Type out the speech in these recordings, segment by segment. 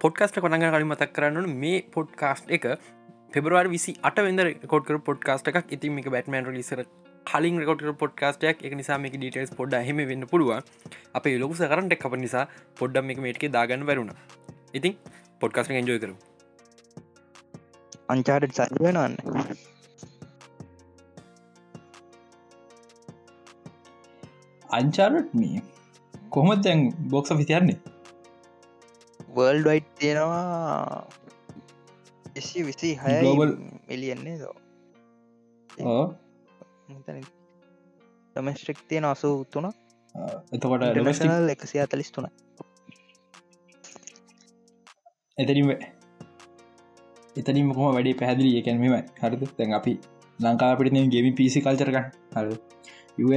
Podcast පටග කලින් මතක් කරන්න මේ පොඩ්කාස්ට් එක පෙබරවාර විසි අට වෙද කොඩ්කර පොඩ්කාස්ට එකක්. ඉතින් මේ බැටමන් ලිසර කලින් රකොට පොඩ්කාස්ටයක් එක නිසා මේ ඩීටස් පොඩ් හෙම වෙන්න පුළුව අප ලොකු සකරට කප නිසා පොඩ්ඩම් එක මේටක දාගන්න වැරුණ ඉතින් පොඩ්කාස්ට එන්ජෝය කරු අංචාට සජවෙනන්න අංචාරට් මේ කොහොමත් දැන් බොක්ස විතියන්නේ වර්ල්ඩ වයිට් තියෙනවා එසි විසි හය එලියන්නේ දෝ ඩොමස්ට්‍රික් තියෙන අසු උත්තුන එතකොට ඩොමස්ටික් ටනල් එකසිය අතලිස් තුන එතරිම එතනින් කොම වැඩි පැදිලි එකැන මෙම හරිද? තැන් අපි ලංකාපිට ගෙම පිසි කල්චරක හර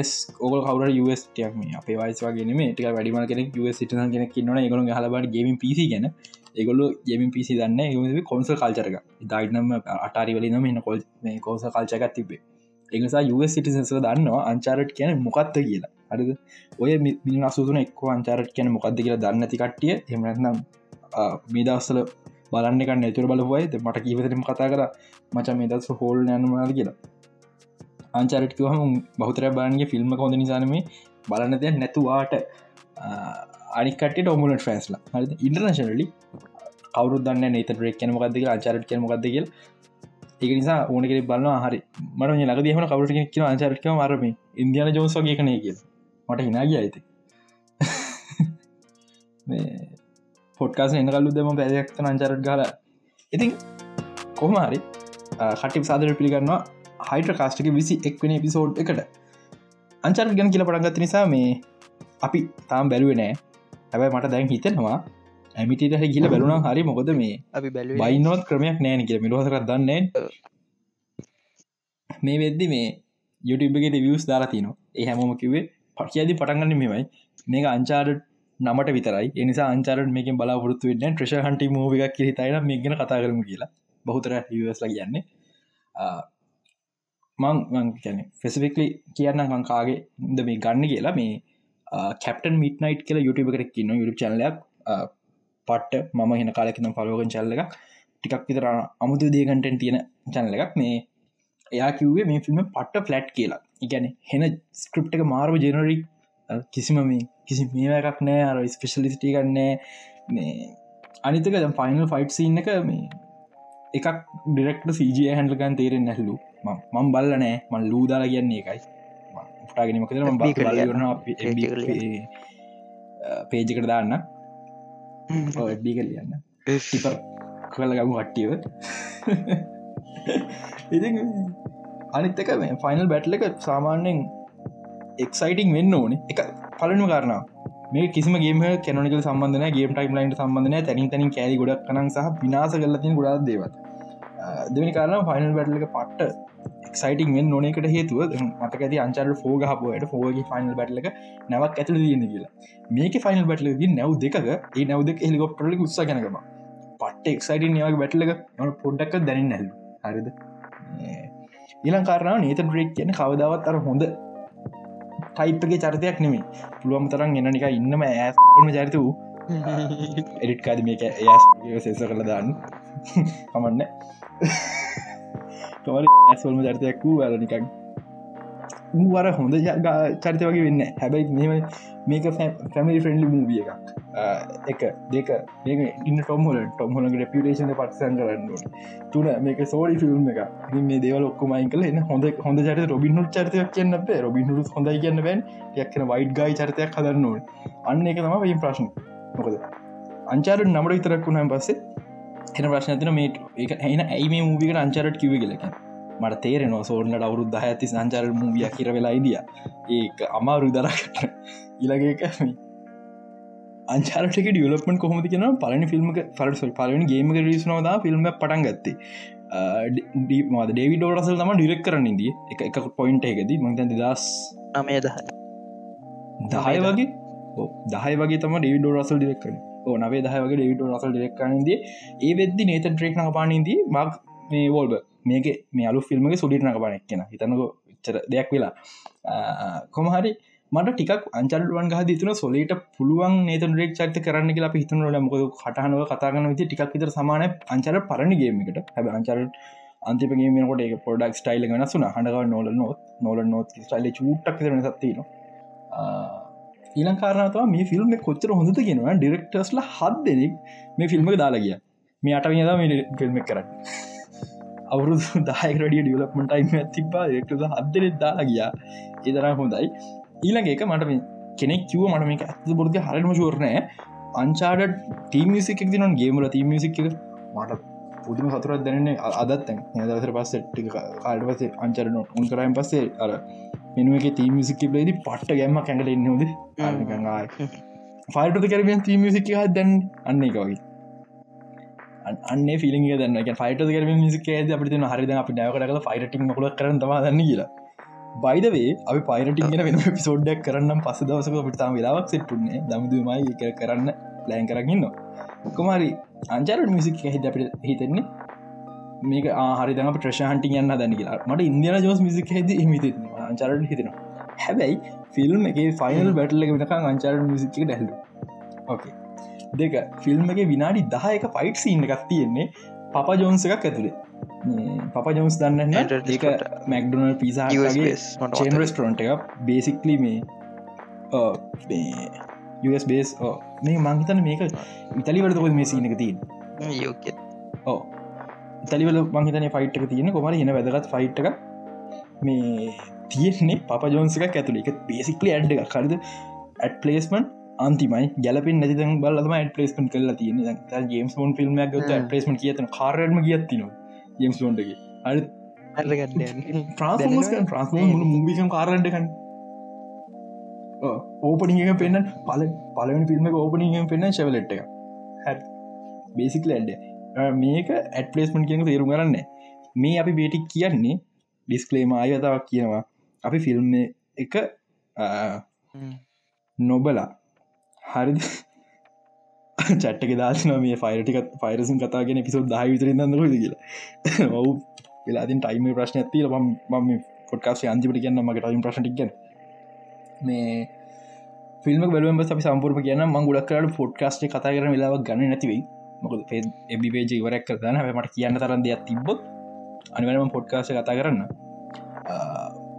ස් ඕක කවර ස් ටයක්ම අපේ වයිස්වාගෙන ටික වැඩිම කෙනෙක් ස් සිටන කෙනෙක් න්නන ගොළු හලබට ගෙම පිසි ගැන. ඒගොල්ලු ගෙමින් පිසි දන්න ඒ කොන්සල් කල්චරක දයිනම අටරි වලින මෙන්න කොල් මේ කෝස කල්චකත් තිබේ එනිසා යස් සිටිසස දන්නවා අංචාරට් කියන මොකක්ද කියලා. හරිද? ඔය මිනි අසුන එක් අංචාරට් කියන මොකක්ද කියලා දන්න ති කට්ටිය. එමනම් මේ දවස්සල බලන්න කන්න ඇතුර බලපුයි මට කීවතරම කතා කර. මචා මේ දස් හෝල් යනවාද කියලා. අංචාරට්කවහම බහතර බාන්ගේ ෆිල්ම් හොඳ නිසානම බලන්න දෙයක් නැතුවාට අනිකට ඩොමුලට ෆෑස්ලා හරි ඉන්ටර්නශනලි කවරු දන්න නත රෙක් කන මොකක්ද කියලා අචාරට කියන මොකක්ද කියල. ඒක නිසා ඕන කෙ බලන්න හරි. මට ලක දීම කවරට කියන අචාරටක මරම ඉන්දියන ජෝසගේ කනය කිය මට හිනාගිය ඇති පොට්කාස එන්න කල්ලු දෙම පැදක්ත අංචාරට ගල ඉතින් කොහමරි කටි සාදර පිළිගන්නවා. හයිට කාස්ටික විසි එක්වන පිසෝඩ් එකට. අංචාරට ගැන කියල පටගත් නිසා මේ අපි තාම් බැලුව නෑ. හැබයි මට දැන් හිතෙනවා ඇමිටිට ගිල බැලුණ හරි මොකද මේ අපි බැලු බයිනොත් ක්‍රමයක් නෑන කිය මිලහසර දන්නේ මේ වෙද්දි මේ යුටබගේ වියස් දාලා තින ඒ හැමෝම කිවේ පටියදි පටන්ගන්න මෙමයි මේක අංචාරට නමට විතරයි. එනිසා අංචාරට මේක බලාපොරත්තු වෙන්න ට්‍රශ හන්ටි මූවික් කිරිතයින මේ ගැන කතා කරම කියලා. බහුතර ස් කියන්නේ මං කැන ෆෙසිෆික්ලි කියන්න කාගේ ද මේ ගන්න කියලා. මේ කැප්ටන් මිටනයිට් කියල යුටබ කරක් න්න යුටු චල්ලයක් පට්ට මම හෙන කාලෙකන පලෝගන් චල්ල එක ටිකක් විතර අමුතු දේකටෙන් තියෙන චැනල එකක්. මේ එයා කිව්වේ මේ ෆිල්ම් පට්ට ෆලට් කියලා. ඉගැන හෙන ස්ක්‍රප් එක මාර්ව ජනරික් කිසිම මේ කිසි මේ එකක් නෑ. අර ස්පෙශලිස්ටි ගන්නෑ මේ අනිතක ද ෆයිනල් ෆයිට් සින්න එක මේ එකක් ඩිරෙක්ට සජය හැන්ලගන් තේරෙන් නැහලු. මම් බල්ල නෑ. මන් ලූදාලා කියන්නේ එකයි ටාගෙනීම කර ම FB කරලා පේජකට දාන්න. ඔඩ්ඩි කලියන්න ටිපර් කල ගමු හට්ටියව ඉති අනිත්තක මේ ෆයිනල් බැට්ල එක සාමාන්‍යෙන් එක්සයිටිං වෙන්න ඕනේ. එක පලනු කාරණා මේ කිසිම ගේම කැනනික සම්බන්ධන ගේම් ටයිම් ලයින්ට සම්බන්ධන තැනින් තැනින් කෑරි ගොඩක් කනක් සහ විනාස කරලතින් ගොඩක් දේවත් දෙවනි කාරන ෆයිනල් බැටල එක පට්ට එක්සයිටිං වෙන් නොනකට හේතුව මතක ඇති අංචර ෆෝග හපුයට ෆෝගේ ෆයිනල් බැටල එක නැවක් ඇතුල දන්න කියලා. මේක ෆයිනල් බැටල දී නැව් දෙක ඒ නැවද හෙලිකොප්ටල උත්ස ගැනකම පට්ට එක්සයිට යාගේ බැටල එක න පොඩ්ඩක් දැන නැල් හරිද? ඊලං කාරනාව නේත ඩ්‍රේක් කියන කවදාවත් අර හොඳ ටයිප්ගේ චරිතයක් නෙමේ පුළුවම තරම් එන්න නික ඉන්නම ඇස්ම චරිත වූ එඩිට් කාද මේක ඇස් සේස කළ දාන්න. කමන්න තවර ඇස්වල්ම චරිතයක් වූ අර නිකක් වර හොඳ චරිත වගේ වෙන්න හැබැයි මෙම මේක ෆැමිලි ෆ්‍රෙන්ඩලි මූවිය එකක්. එක දෙක මේක ඉන්න ටොම්හොල ටොම්හොල රපිටේෂන පත්සන් කරන්න තුන මේක සෝඩි ෆිල්ම් එක මේ දේවල ඔක්කමයි කල එන්න හොඳ හොඳ චරිත රොබින් හුට චරිතයක් කියන්න අපේ රොබින් හුරු හොඳයි කියන්න බැන් යක්න වයිට් ගයි චරිතයක් හදන්න ඕන. අන්න එක තම වයි ප්‍රශ්න. මොකද? අංචාරට නමට විතරක් වුණම් පස්සේ එන ප්‍රශ්නතින මේ එක එන ඇයි මේ මූවිකට අංචාරට කිව කියලක මට තේරෙනවා සෝර්නට අවුරුද්ධ ඇති සංචාර මූවිය කිර වෙලා ඉදිය. ඒක අමාරු දරකට ඉලගේක අංචාරටක ඩියලපමට කොහොමති කියෙන පලනි ෆිල්ම් පරසල් පලනි ගේම රිසනවද ෆිල්ම් පටන් ගත්තේ. මද ඩේවි ඩෝරසල් තම ඩිරෙක් කරන්න ඉදී එක එක පොයින්ට එකද මතන් දස් නමේ දහ දහය. වගේ? දහය වගේ තම ඩේවිඩ රසල් ඩිරෙක්කන ඕ නවේ දහ වගේ ඩේවිඩ රසල් ඩිරෙක්කනද ඒ වෙද්දි නේත ට්‍රේක් නක පානදී මක් මේ වෝල්බ මේක මේ අලු ෆිල්ම්ගේ සුඩිට නක පානෙක් කියෙන හිතනක චර දෙයක් වෙලා. කොමහරි මට ටික් අංචල්ුවන් ගහ තුන සොලට පුළුවන් නේත රෙක් චරිත කරන්න කියලා හිතනට මොක කටහනව කතාගන විති ටිකක් විතර සමාන අංචර පරණගේමකට හැබ අංචර අන්තිපගේමකොට එක පොඩක් ස්ටයිල් වෙනසුන හඬව නොල නොත් නොල නොත් ස්ටයිල චුට්ටක් කරන සත්තින ඊලං කාරනතව මේ ෆිල්ම් කොච්චර හොඳ කියෙනවා. ඩිරෙක්ටර්ස්ල හත් දෙනෙක් මේ ෆිල්ම් දාලාගිය මේ අට වියද මේ ෆිල්ම් කරන්න. අවුරුදු දායකරඩිය ඩියලප්මටයිම තිබා ෙක්ට හදදෙ දාලා ගියා. ඒදර හොඳයි. ඊළඟ එක මට කෙනෙක් කිව මට මේක ඇත බොරද හරම ශෝරණය අංචාඩ ටීමිසික් දින ගේමල තීමිසික් මට පුදුම සතුරත් දැනන්නේ අදත්තැන් දසර පස්ස කාඩ පසේ අංචරන උන් කරයින් පස්සේ අර මෙනුව එක තීමිසික් ලේදි පට්ට ගැම්ම කැඟල එන්නවද ෆයිට කරෙන් තීමිසික දැන් අන්න එක වගේ. අන්න ිලි දන්න ෆයිට කර මිසික අපට හරි අපි නැවකට ෆයිටටික් මකල කරන දන්න කියලා. බයිදවේ අපි පයිරටින් ගෙන වෙන පිසෝඩ්ඩක් කරන්න පස දවසක පිටතාම වෙලාවක් සෙට්ටුන්නේ දමදුමයි එක කරන්න ලෑන් කරගන්න කොමරි අංචර මිසික් හිත අපිට හිතෙන්නේ? මේක ආහරි දම ප්‍රශහන්ටි යන්න දැන කියලා. මට ඉන්දියන ජෝස් මිසික් හෙද හිත අංචරට හිතෙනවා. හැබැයි ෆිල්ම් එක ෆයිනල් බැටල්ල එක වෙනකා අංචර මිසික් ඩැල්ලු ඕකේ දෙක ෆිල්ම් එක විනාඩි දහ එක ෆයිට් සින්න එකක් තියෙන්නේ පප ජෝන්ස එකක් ඇතුළේ පප ජෝන්ස් දන්න ඒක මැක්ඩනල් පිසාගේ චේන් රස්ටරන්ට එක බේසික්ලි මේ US බේස් මේ මංහිතන මේක ඉතලිවට කො මේ සිීනක තින් ඕ ඉතලිවල මංහිතන ෆයිට් එක තියෙන කොමර එන වැදගත් ෆයිට් එක මේ තියෙන්නේ පප ජෝන්සක ඇතුළ එක බේසික්ලි ඇඩ් එක කරද ඇඩ් පලේස්මන් අන්තිමයි. ගැලපෙන් නැති බල්ලම ඩ පලේස්මන් කල තියන ජේම්ස් ෝන් ෆිල්ම් පලේස්මන් කියතන කාරම කියත්තිනවා ජෙම්ස් ෝන්ටගේ අ ට්‍රන්ස් ට්‍රන්ස් මූිකම් කාරන්ටකන් ඕපනික පෙන්න්න පල පලවනි ෆිල්ම් ඕපනික පෙන්න්න ශවලට් එක. හැ බේසික් ලැඩ්ඩ මේක ඇඩ්ලේස්මන් කියන තේරුම් කරන්න මේ අපි බේටි කියන්නේ ඩිස්කලේම අයතාවක් කියනවා. අපි ෆිල්ම් එක නොබලා. හරිද? චට්ටක දාශන මේ ෆයිරටික ෆයිරසින් කතාගෙන පිසුත් දහ විතර දන්නක කියලා. ඔවු. වෙලාතින් ටයිම ප්‍රශ්න ඇති ම පොට්කාසේ අන්තිපට කියන්න මගේ ටයිම් ප්‍රශ්ටික්ග මේ ෆිල්ම් බලුවම අපි සම්පූර්ම කියන්න මං ගුඩක් කරට පොඩ්කාස්ටේ කතා කරන වෙලාව ගන්න නැතිවයි මොකද එබි පේජ ඉවරක් කරදන මට කියන්න තරන් දෙයක් තිබ්බොත් අනිවනම පොඩ්කාස කතා කරන්න.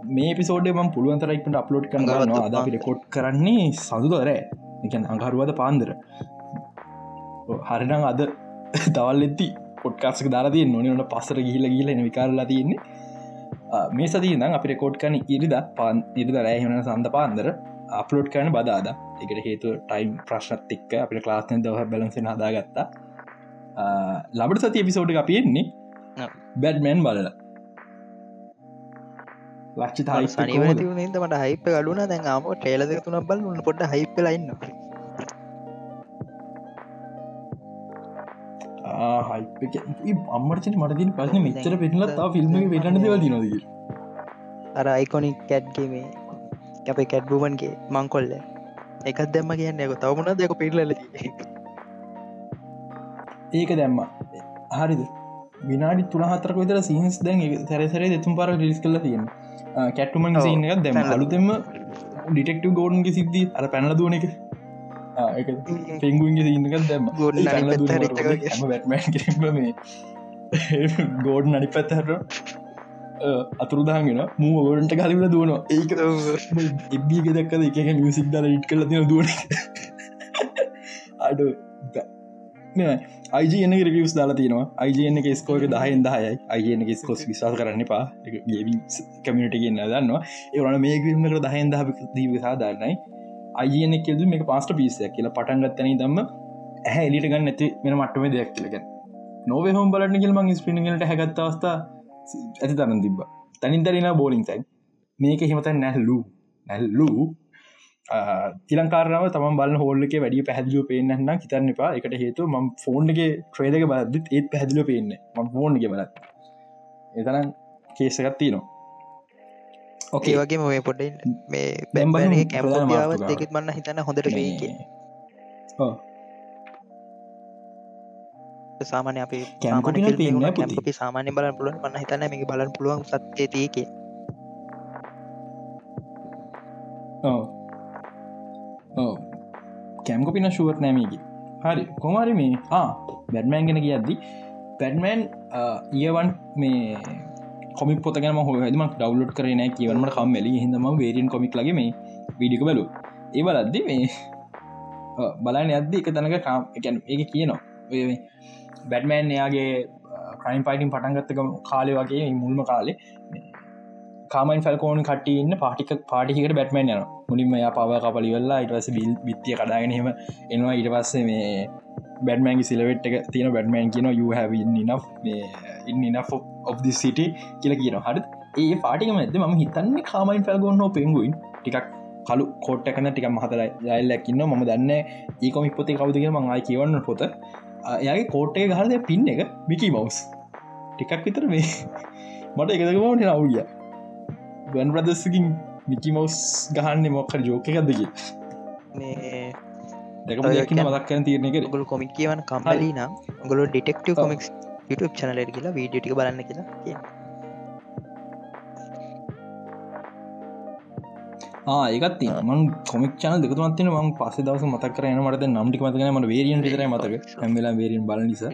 මේ පිසෝඩේ ම පුළුවන්තරයික්ට අප්ලෝඩ් කරන්න අද අපිට කොට් කරන්නේ සඳුදර එක අඟරුවද පාන්දර. හරිනම් අද තවල් එති පොට්කාසක දාරතිය නොනට පස්සර ගිහිල ගිල විකාරලා තියන්නේ මේ සති නම් අපි රෙකෝඩ් කන ඉරිද පාන් ඉරිද රෑහන සඳ පාන්දර අප්ලෝඩ් කරන බදාද. එකට හේතු ටයිම් ප්‍රශ්නත් එක්ක අපිට ක්ලාස්න දහ බලන්සෙන හදාගත්තා. ලබට සති එපිසෝඩ් අපියෙන්නේ බැඩ්මෑන් බලලා. ලක්ෂ තායි මට හයිප ගලුන දැන් ආම ටේලද තුන බල න්න පොට හයිප ලයින්න හයි අම්මර්චන මටතින් පසන මෙච්චර පෙටල තා ෆිල්ම් වෙටන දෙව නොද අර අයිකොනික් කැට්ගේ මේ අපේ කැට්බුමන්ගේ මංකොල්ල. එකත් දැම්ම කියන්න එක තවමුණ දෙක පිල්ලල ඒක දැම්ම. හරිද? විනාඩි තුන හතරක විතර සීන්ස් දැන් සැරසරේ දෙතුම් පර ලිස් කල තියෙන කැට්ටුමන් සින්න එකක් දැම අලුතෙම ඩිටෙක්ටව ගෝඩන්ගේ සිද්ධී අර පැනල දුවන එක පෙංගුන්ගේ සින්නකත් දැම ගොඩ ගෝඩ් නනි පැත්තහට අතුරුදාගෙන මූ ඔවරන්ට කලිල දුවන ඒක එබ්බියක දක්කද එක මියසික් දල ඉට් කල තින දුවන අඩ අයිජන රිවියස් දාලා තිනවා අයිජන ස්කෝක දහයෙන් දායයි අයන ස්කොස් විශවාස කරන්න පා කමිට කියන්න දන්නවා. ඒවන මේ ගිල්මට දහයෙන් දහ දීව සාධාරණයි අයන කෙද මේ පාස්ට පිසයක් කියලා පටන්ගත්තන දම්ම ඇහ එලිට ගන්න ඇති මෙන මට්ටම දෙයක් කියලග නොව හෝම් බලන්න කියල් මං ස්පිනිගලට හැගත්ත අවස්ථා ඇති තරන් තිබ තනින් දරන බෝලිින් තැන් මේක හිමත නැල්ලු නැල්ලු තිලංකාරව තම බල හෝල්ලක වැඩිය පැහදිලු පේෙන්න්න හිතන්න එපා. එකට හේතු ම ෆෝන්ගේ ට්‍රේදක බදත් ඒත් පැහදිලු පේන්න ම ෆෝන්ගේ බලත් එතනම් කේසගත්ති නවා ඕකේ වගේ මේ පොඩ මේ බැම්බලගේ කැම්පතියාවත් එකෙත් මන්න හිතන්න හොඳට වේක සාමානය අපේ කැම්පි සාමානය බලන් පුළුවන් මන්න හිතන්න මේ බලන් පුළුවන් සත්්‍යතියක ටයිම්කොපින ශුවත් නෑමකි හරි. කොමරි මේ බැඩ්මෑන් ගෙන කියද්දි. පැඩ්මෑන් ඒවන් මේ කොමි පොතගෙන හො හම ඩවලෝඩ් කරන කියවනට කම්මලි හිදම වේරෙන් කොමික් ලගේ මේ විඩික බලු ඒවලද්දි මේ බලන්න අද්දි එක තැනක කාම් එකැන් ඒ කියනවා. බැඩ්මෑන් එයාගේ ක්‍රයිම් පයිටින් පටන්ගත්තක කාලය වගේ මුල්ම කාලේ කාමන් ෆල්කෝන් කටන්න පාටික පාටිකට බැට්මන් යන මුලින්ම යා පව කපලි වෙල්ලා ඉටවස බිල් බිත්තිය කඩාගෙනීම එනවා. ඉට පස්සේ මේ බැඩ්මෑන්ගි සිලවෙට් එක තියෙන බැඩ්මෑන් කියන you have enough ඉන්න enough of the city කියල කියන හරි ඒ පාටිකම ඇද ම හිතන්නේ කාමයින් ෆල්ගොන්න පෙන්ගුයින්. ටිකක් කලු කෝට්ටකන ටික මහතර යල්ලැකින්න ම දන්න ඒකොමික් පොතේ කවදගෙන මංආයි කියවන්න පොත. එයාගේ කෝට්ටේ ගහරද පින් එක මිකි මවස් ටිකක් විතර මේ මට එකදකමට නවුගිය. ගන් ප්‍රදස්සකින් මිකි මවස් ගහන්න මොක්කර ජෝක එකක්දකි මේ දෙක මදක් කන තිරණ එක ගොල කොමික් කියවන කම්පලී නම් ගොල ඩිටෙක්ටව කොමික්ස් YouTube චනලට කියලා වීඩිය ටික බලන්න කියලා කිය ඒකත් මන් කොමික් චන දෙකතුමත්තින ම පස දවස මතක් කරන මට නම්ටි මතකන මට වේරියන් විතර මතක. හැමලා වේරෙන් බල නිසා.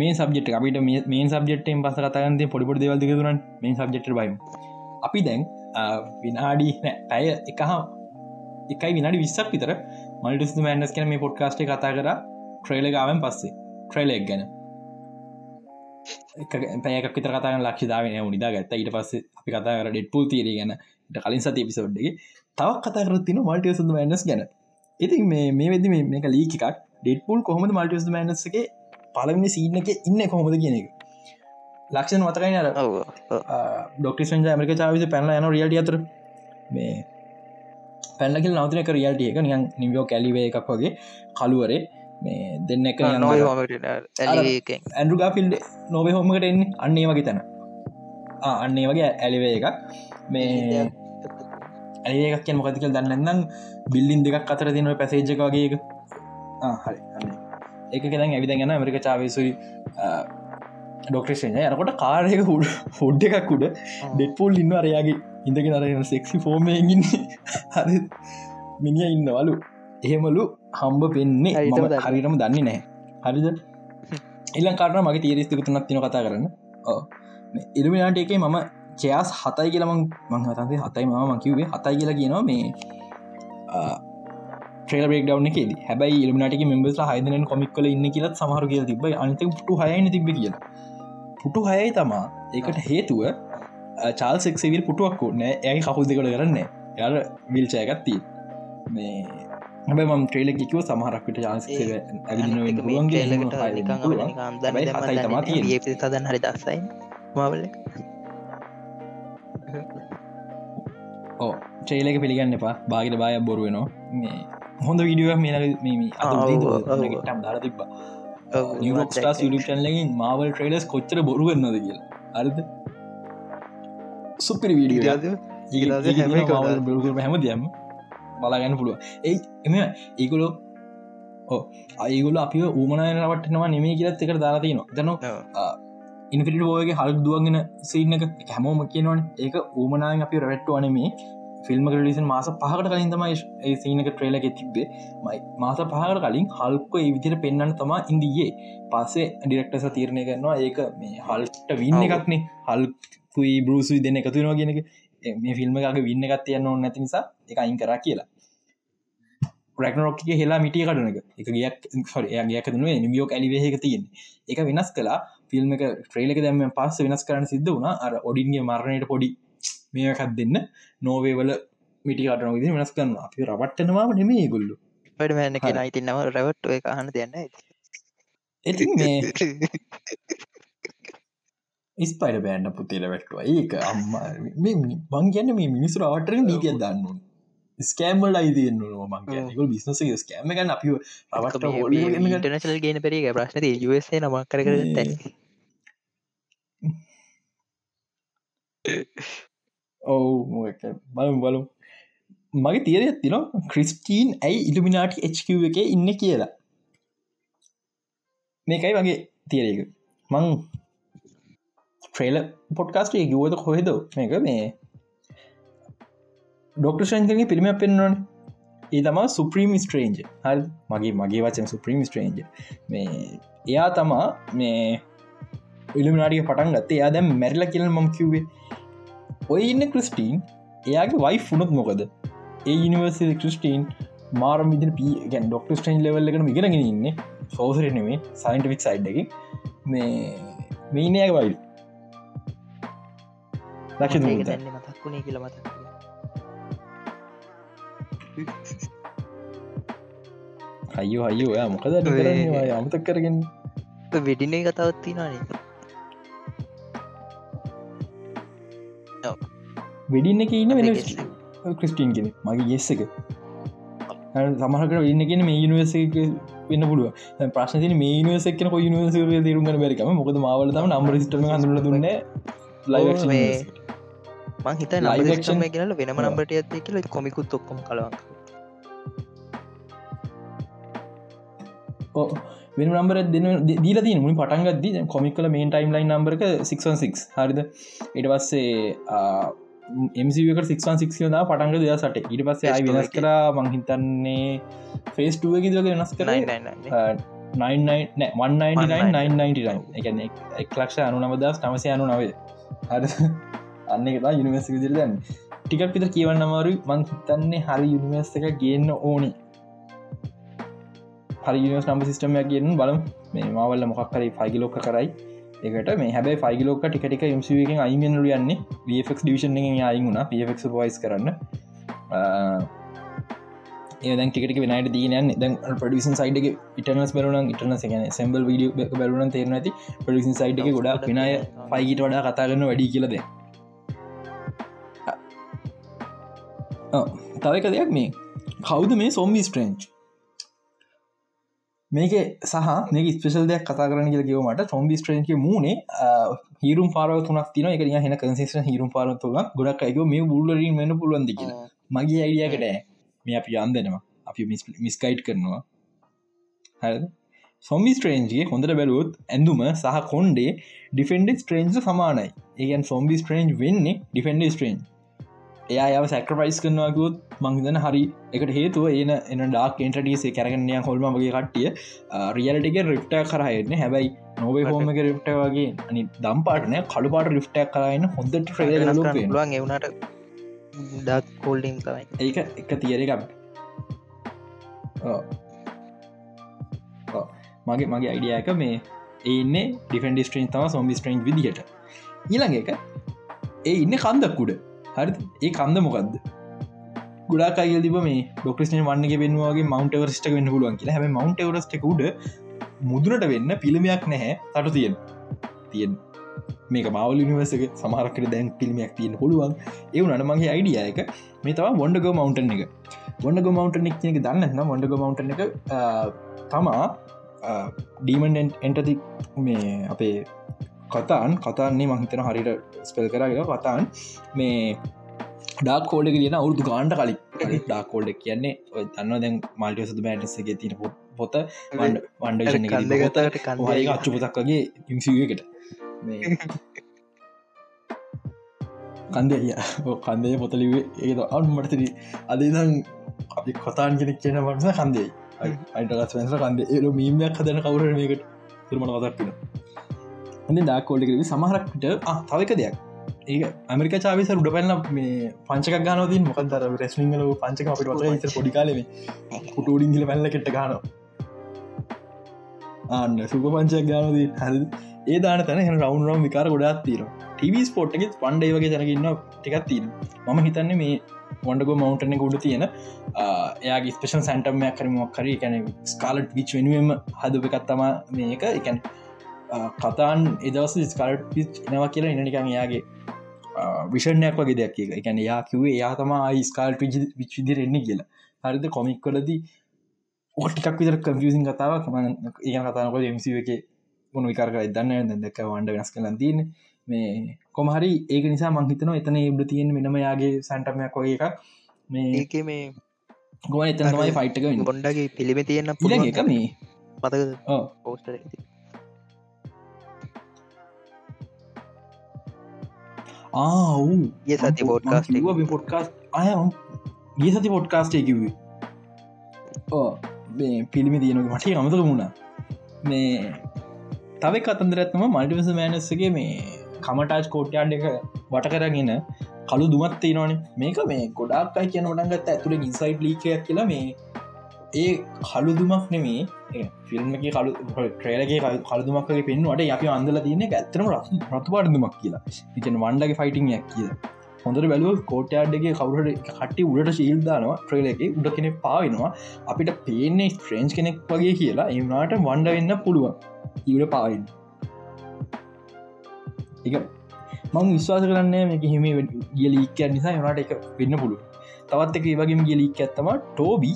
මේ සබ්ෙට් අපිට මේ සබ්ෙට්ෙන් පස කතගන්ත පොඩිපොඩි දෙවල් දෙකතුරන් මේ සබ්ෙට් බයි අපි දැන් විනාඩි ඇය එකහ එකයි විනාඩි විස්සක් විතර මල්ටිස් මෑන්ඩස් කන මේ පොඩ්කාස්ටේ කතා කර ට්‍රේලගාවෙන් පස්සේ. ට්‍රේලෙක් ගැන. පැයක විතර කතා ලක්ෂදාවන නිදා ගත්ත. ඊට පස්ස අපි කතා කර ඩෙට්පුල් තීර ගැන. කලින් සති පිසෝඩ්ගේ තවක් කතා කරතින මල්ටියස මෑන්ස් ගැන. ඉතින් මේ වෙදි මේක ලීකක් ඩෙට්පුල් කොහොමද මල්ටියස් මෑන්සගේ පලවිනි සීන එක ඉන්න කොහොමද කියන එක. ලක්ෂණ මතකයි අර? ඩොක්ටි සංජ ඇමරික චාවිස පැනල යන රියල්ට අතර. මේ පැල්ලකිල් නවතිනක රියල්ටිය එක නිවියෝ කැලිවේ එකක් වගේ කළුවරේ මේ දෙන්න එක ඇන්ඩු ගාෆිල්ඩ නොවේ හොමකට එන්නේ අන්නේ වගේ තැන. අන්නේ වගේ ඇලිවේ එකක්. මේ ඇඒක් කිය මොකතිකල් දන්නන්නම් බිල්ලින් දෙකක් අතර තිනව එක හරි. ඒක කෙන ඇවිද ගැන ඇමරික චාවේසුයි ඩොක්ටේෂය යනකොට කාරයක හුඩ හොඩ් එකක් උඩ ඩෙට්පුල් ඉන්න අරයාගේ ඉඳගෙන අරගෙන සෙක්සි ෆෝර්මයගින් හරි. මිනිිය ඉන්නවලු එහෙමලු හම්බ පෙන්නේ හරිටම දන්නේ. නෑ හරිද? එල්ලන් කාරන මගේ තීරස්තික තුනක් තින කතා කරන්න. ඉල්මිනාට එකේ මම චයාස් හතයි කියලම මංහතන්සේ හතයි මම මකිවේ හතයි කියලා කියනවා මේ ්‍රේල බෙක් ඩව් එකේද. හැබයි ඉල්මනට මෙම්බස් හයිදන කොමික් කල ඉන්න කියලත් සමහර කියල තිබ අනත පුටු හයන තිබ කියල. පුටු හයයි තමා. ඒකට හේතුව චාල්සෙක් සෙවිල් පුටුවක් නෑ ඇයි කහුල් දෙකට කරන්න යාර විල්චයගත්ති මේ හැබ ම ට්‍රේල කිව සමහරක්ට චාන්ස තදන් හරි දස්සයි. මවල. ඕ ට්‍රේලක පිළිගන්න එපා. බාගට බාය බොරුවනවා මේ හොඳ විඩිය මේ ටම් දාර තිබ්බ. නිස්ටස් ිටන්ලගින් මාවල් ට්‍රේඩස් කොච්චර බොරු ගන්නද කිය අරද සුපිරි වීඩිය හැම දියම බලාගන්න පුළුව ඒ එම ඒකුලෝ අයගුල අපි ඌමනය රවටනවා නෙමේ කියලත් එකට දාලාතිය නවා දන ඉනිිට ෝයගේ හල් දුවගෙන සිීනක හැමෝම කියනවන. ඒක ඌමනායෙන් අපි රැට්ටු අනමේ ෆිල්ම් ලිසන් මාස පහකට කලින් තමයි ඒ සීනක ට්‍රේලක තිබ්බේ. මයි මාස පහකට කලින් හල්ක ඒ විදිර පෙන්න්න තමා ඉන්දයේ පස්සේ ඩිරෙක්ටස තීරණය කරනවා ඒක මේ හල්ට වින්න එකක්නේ හල්කුයි බරුසුයි දෙන්න එකතුනවා කියෙනක මේ ෆිල්ම් එකක වින්න එකත් තියන්න ඕන්න නැති නිසා එක අයින් කරා කියලා. රැක්නරොක්ක හෙලා මිටිය කටන එක. එක ගයක් යාගයක් දුව නිියෝක් ඇලිවේක තියෙන් එක වෙනස් කලා ෆිල්ම් එක ට්‍රේලක දැම පස්ස වෙනස් කරන සිද්ධ වුණ. අර ඔඩින්ගේ මරණයට පොඩි මේකත් දෙන්න. නෝවේවල මිටිකටන විදි වෙනස් කරන්න අපි රවට්ටනවා නෙමේ ගොල්ලු වැඩමන්න කෙන ඉතින්නම රැවට්ට එක අහන දෙන්න ඇති මේ ඉස්පයිට බෑන්න පුතේල වැට්ටුව. ඒක අම්ම මං කියන්න මේ මිනිසු රවටර නීතිය දන්න ස්කෑමල් අයිතියන්න මං බිස්නස ස්කෑම ගන්න අපි රවට ඉටනශල් ගේන පෙරේ ප්‍රශ්න සේ නමක් කර කර ඔවු බලම් බලු මගේ තීරය තින ක්‍රිස්ටීන් ඇයි ඉල්ිමිනාටි HQ එක ඉන්න කියලා? මේකයි වගේ තීරයක මං ට්‍රේල පොඩ්කාස්ටේ ගුවත කොහෙද? මේක මේ ඩොක්ට ෂන්ගේ පිළිම පෙන්වන ඒ තමා සුප්‍රීම් ස්ට්‍රේන්ජ් හරි මගේ මගේ වචන සුප්‍රීම් ස්ට්‍රේන්ජ් මේ එයා තමා මේ ඉල්ිමිනාටිය පටන් ගත්තේ. එයා දැම් මැරිල කියල මම කිව්වේ. ඔය ඉන්න ක්‍රිස්ටීන් එයාගේ වයි ෆුනොත් මොකද? ඒ යනිවර්සි ක්‍රිස්ටීන් මාර මිදි ප ගැන් ඩොක්ට ස්ටේන් ලෙවල්ල එකන ඉගෙනගෙන ඉන්න. සෝසරනෙවේ සයින්ටික් සයිඩ් එක. මේ මේනයක වයිල් ලක්ෂ දැන්න මතක්ුණේ කියල මතක් අයෝ අයෝ ඔයා මොකද අමතක් කරගෙන. වෙඩිනේ කතාවත්ති නානේ වෙඩින්න එක ඉන්න වෙන ක්‍රිස්ටීන් කෙන මගේ ගෙස්ස එක. සමහකට වෙන්න කියෙන මේ යනිවර්ස වෙන්න පුළුව ප්‍රශ්න මේ නිවස කියන කො නිවස තරුම බැරිකම මොකද මාවල තම නම්බර සිටම හඳුල දුන්න ලයි මේ හිත Live නම action- ක්ෂම කියල වෙනම නම්බට ඇත්තේ කියල කොමිකුත් ඔක්කොම කලවක් වෙන නම්බර දෙන දීල දී මුි පටන්ගද කොමිකල මේන් ටයිම් ලයින් නම්බරක 616 හරිද? ඉට පස්සේ එමසික 616 ද පටන්ග දෙය සට ඉට පස්සේ අයි වෙනස් කර මංහිතන්නේ ෆේස්ටුව කිදක වෙනස් කර. 999 එකන එක් ලක්ෂ අනු නමදස් නමසය අනු නවේ හර අන්න එකතා යුනිවර්සි විදිර දැන් ටිකක් පිත කියවන්න අමාරු මං හිතන්නේ හරි යුනිවර්ස එක ගන්න ඕනි. හරි යනිවස් නම්බ සිස්ටමයක් කියන්න බලම්. මේ මවල්ල මොක්කරයි ෆයිගිලෝක කරයි. එකට මේ හැබයි ෆයිගලෝක ටිකටික මසිුවකින් අයිමෙන්ලු යන්නේ. වෆක් ඩිවිෂන් අයිුණ පක් වයිස් කරන්න. ඒදන් ටිකට වෙනට දීනයන් දැන් පඩිසින් සයිඩ් ඉටනස් බරුණ ඉටන සගන සැම්බල් වීඩිය බැලුන තේරන ඇති. පඩිසින් සයිඩ් එක ගොඩා විනාය පයිගිට වඩා කතාගන්න වැඩි කියලද තවක දෙයක් මේ. කවුද මේ සොම්බි ස්ට්‍රේන්ච් මේක සහ මේ ස්පේෂල් දෙයක් කතා කරන කියල කිවමට සොම්බි ස්ට්‍රේන්ක මූුණේ හිරුම් පාරව තුනක් තින එක හෙන කන්සිේෂන හිරුම් පාර තුළ ගොඩක් අයක මේ බුල්ලරින් වෙන පුළුවන්දි කියලා. මගේ අයිඩියකට මේ අපි අන්දනවා අපි මිස්කයිට් කරනවා. හ සොම්බි ස්ට්‍රේන්ජගේ හොඳට බැලුවොත් ඇඳුම සහ කොන්්ඩේ ඩිෆෙන්ඩ ස්ට්‍රේන්ජ සමානයි. ඒගන් සොම්බි ස්ට්‍රේන්ජ් වෙන්නේ ඩිෆෙන්ඩ ස්ට්‍රේන්ජ් එයා යව සැක්‍රපයිස් කරනවාකුත් මංහිතන හරි එකට හේතුව ඒන එන ඩක් ඉන්ටටියසේ කැරගන්නය හොල්ම වගේ කට්ටිය රියලටික රිප්ට කරහයන්න හැබැයි නොවේ හෝම එක රිප්ට වගේ. අනි දම් පාටනය කළු පාට රිප්ටක් කරන්න හොඳට ්‍රේ එවුණට ඩක් කෝල්ඩිම් තමයි. ඒක එක තියර එකක්. මගේ මගේ අයිඩියක මේ ඒන්න ඩිෆන් ස්ට්‍රේන් තම සොම්බි ස්ට්‍රේන්් විදිහට. ඊළඟ එක ඒ ඉන්න කන්දක්කුඩ හරි. ඒ කන්ද මොකක්ද ගුඩා අයිල් තිබ මේ ඩොක්ටස්න වන්නගේ පෙන්වාගේ මවන්ට වරස්ට වෙන්න පුළුවන් කියලා. හැම මවන්ට වරස්ට උඩ මුදුනට වෙන්න පිළිමයක් නැහැ තටු තියෙන්. තියෙන්. මේක මවල් නිවසක සමහරකට දැන් පිල්මයක් තියෙන පුළුවන්. ඒ වනට මගේ අයිඩිය එක මේ තවා වොඩග මවන්ටන් එක. වොඩග මවන්ටන් එක එක දන්න වොඩග මවන්ටන් එක තමා ඩීමන් එන්ටති මේ අපේ කතාන් කතාන්නේ මහිතන හරිට ස්පෙල් කරගෙන කතාන් මේ ඩක් කෝල්ඩ කියන අවුරදු ගාන්ට කලින්. ඩක් කෝල්ඩ කියන්නේ ඔය දන්න දැන් මල්ටිය සුද මෑටසගේ තින පොත වන්ඩ කන්දගතට කන්දයි අච්චු පොතක්ගේ ඉංසිකට කන්දය කන්දය පොතලිවේ ඒද අන්මටතර අදනම් අපි කොතාන් කෙනෙක් කියන වන්ස කන්දේ අයිටගස් වෙන්ස කන්ද. ඒරු මීමයක් හදන කවුර මේකට. තුරමන කතක්ෙන හඳ ඩාකෝල්ඩකරවි සමහරක්ට තවක දෙයක්. ඒ ඇමරික චාවිස උඩ පැල්ල මේ පංචක ගනතින් මොකදර රෙස්ලිංගල පංචක අපිට වත පොඩිකාලම කුටඩිංගල පැල්ල කෙට ගන ආන්න සුප පංචක් ගානදී හරි ඒ දාන තැන හ රවුන් රම් විකාර ගොඩත් තීර ටව ස්පෝට්ක පන්ඩේ වගේ තැනගන්න ටිකත් තියෙන මම හිතන්නේ මේ වොඩග මවන්ටන ගොඩ තියෙන එයාගේ ස්පේෂන් සැන්ටම්මයක් කරමක් කර කැන ස්කාලට් විච් වෙනුවම හදප එකත්තම මේක. එකැන කතාන් එදවස ස්කාලට් පිච් එනවා කියලා ඉනනිකන් එයාගේ විෂණයක් වගේ දෙයක් එක එකැන යා කිවේ යා තම ස්කාල්ට විච් විදිර එන්නේ කියලා. හරිද? කොමික් කොලදී ඕටිකක් විතර කම්පියසින් කතාවක්. ම ඒ කතානකො එමසි එක මොන විකාර දන්න දැක වන්ඩ වෙනස් කලන් තියන මේ කොමහරි ඒක නිසා මංහිතන එතන එබ තියෙන් මෙනම යාගේ සැන්ටමයක් වගේ එකක්. මේ ඒක මේ ගොන එතනමයි ෆයිට්ක ගොන්ඩගේ පිළිම තියෙන්න්න ඉ පුළුවන් එක මේ මතක ඕ ආව් ඒ සති එක. පොඩ්කාස් අය ගේ සති පොඩ්කාස්ටේ කිවේ ඕ පිළිමි තියෙනක මට අමතක වුණා. මේ තව කතන්දරත්ම මල්ටිවස මෑනස්සගේ මේ කමටාජ් කෝට්යාඩ් එක වට කරගෙන කළු දුමත් තියෙනවානේ. මේක මේ ගොඩාක්යි කියන ොටන්ගත් ඇතුළ ඉන්සයිට් ලීකයක් කියලා මේ ඒ කළු දුමක් නෙමේ ෆිල්ම් එක කලු ට්‍රේලගේ කළුදුමක්ගේ පෙන්වට අපි අන්දල තියන ඇත්තනම රතු පාඩදුමක් කියලා. එකන වන්ඩගේ ෆයිටිංයක් කිය හොඳට බැලුව කෝටයාඩ්ගේ කවුරට කට්ටි උඩට ශීල්දානවා ට්‍රේල එක උඩ කෙනෙ පාවෙනවා අපිට පේන්නේ ට්‍රේන්ස් කෙනෙක් වගේ කියලා. එමනාට වන්ඩ වෙන්න පුළුවන්. ඉවට පාවෙන් එක මං විශ්වාස කරන්නේ මේක හිම ගියලීක නිසා යනට එක වෙන්න පුළුව තවත් එක වගේම ගියලීක ඇත්තම ටෝබි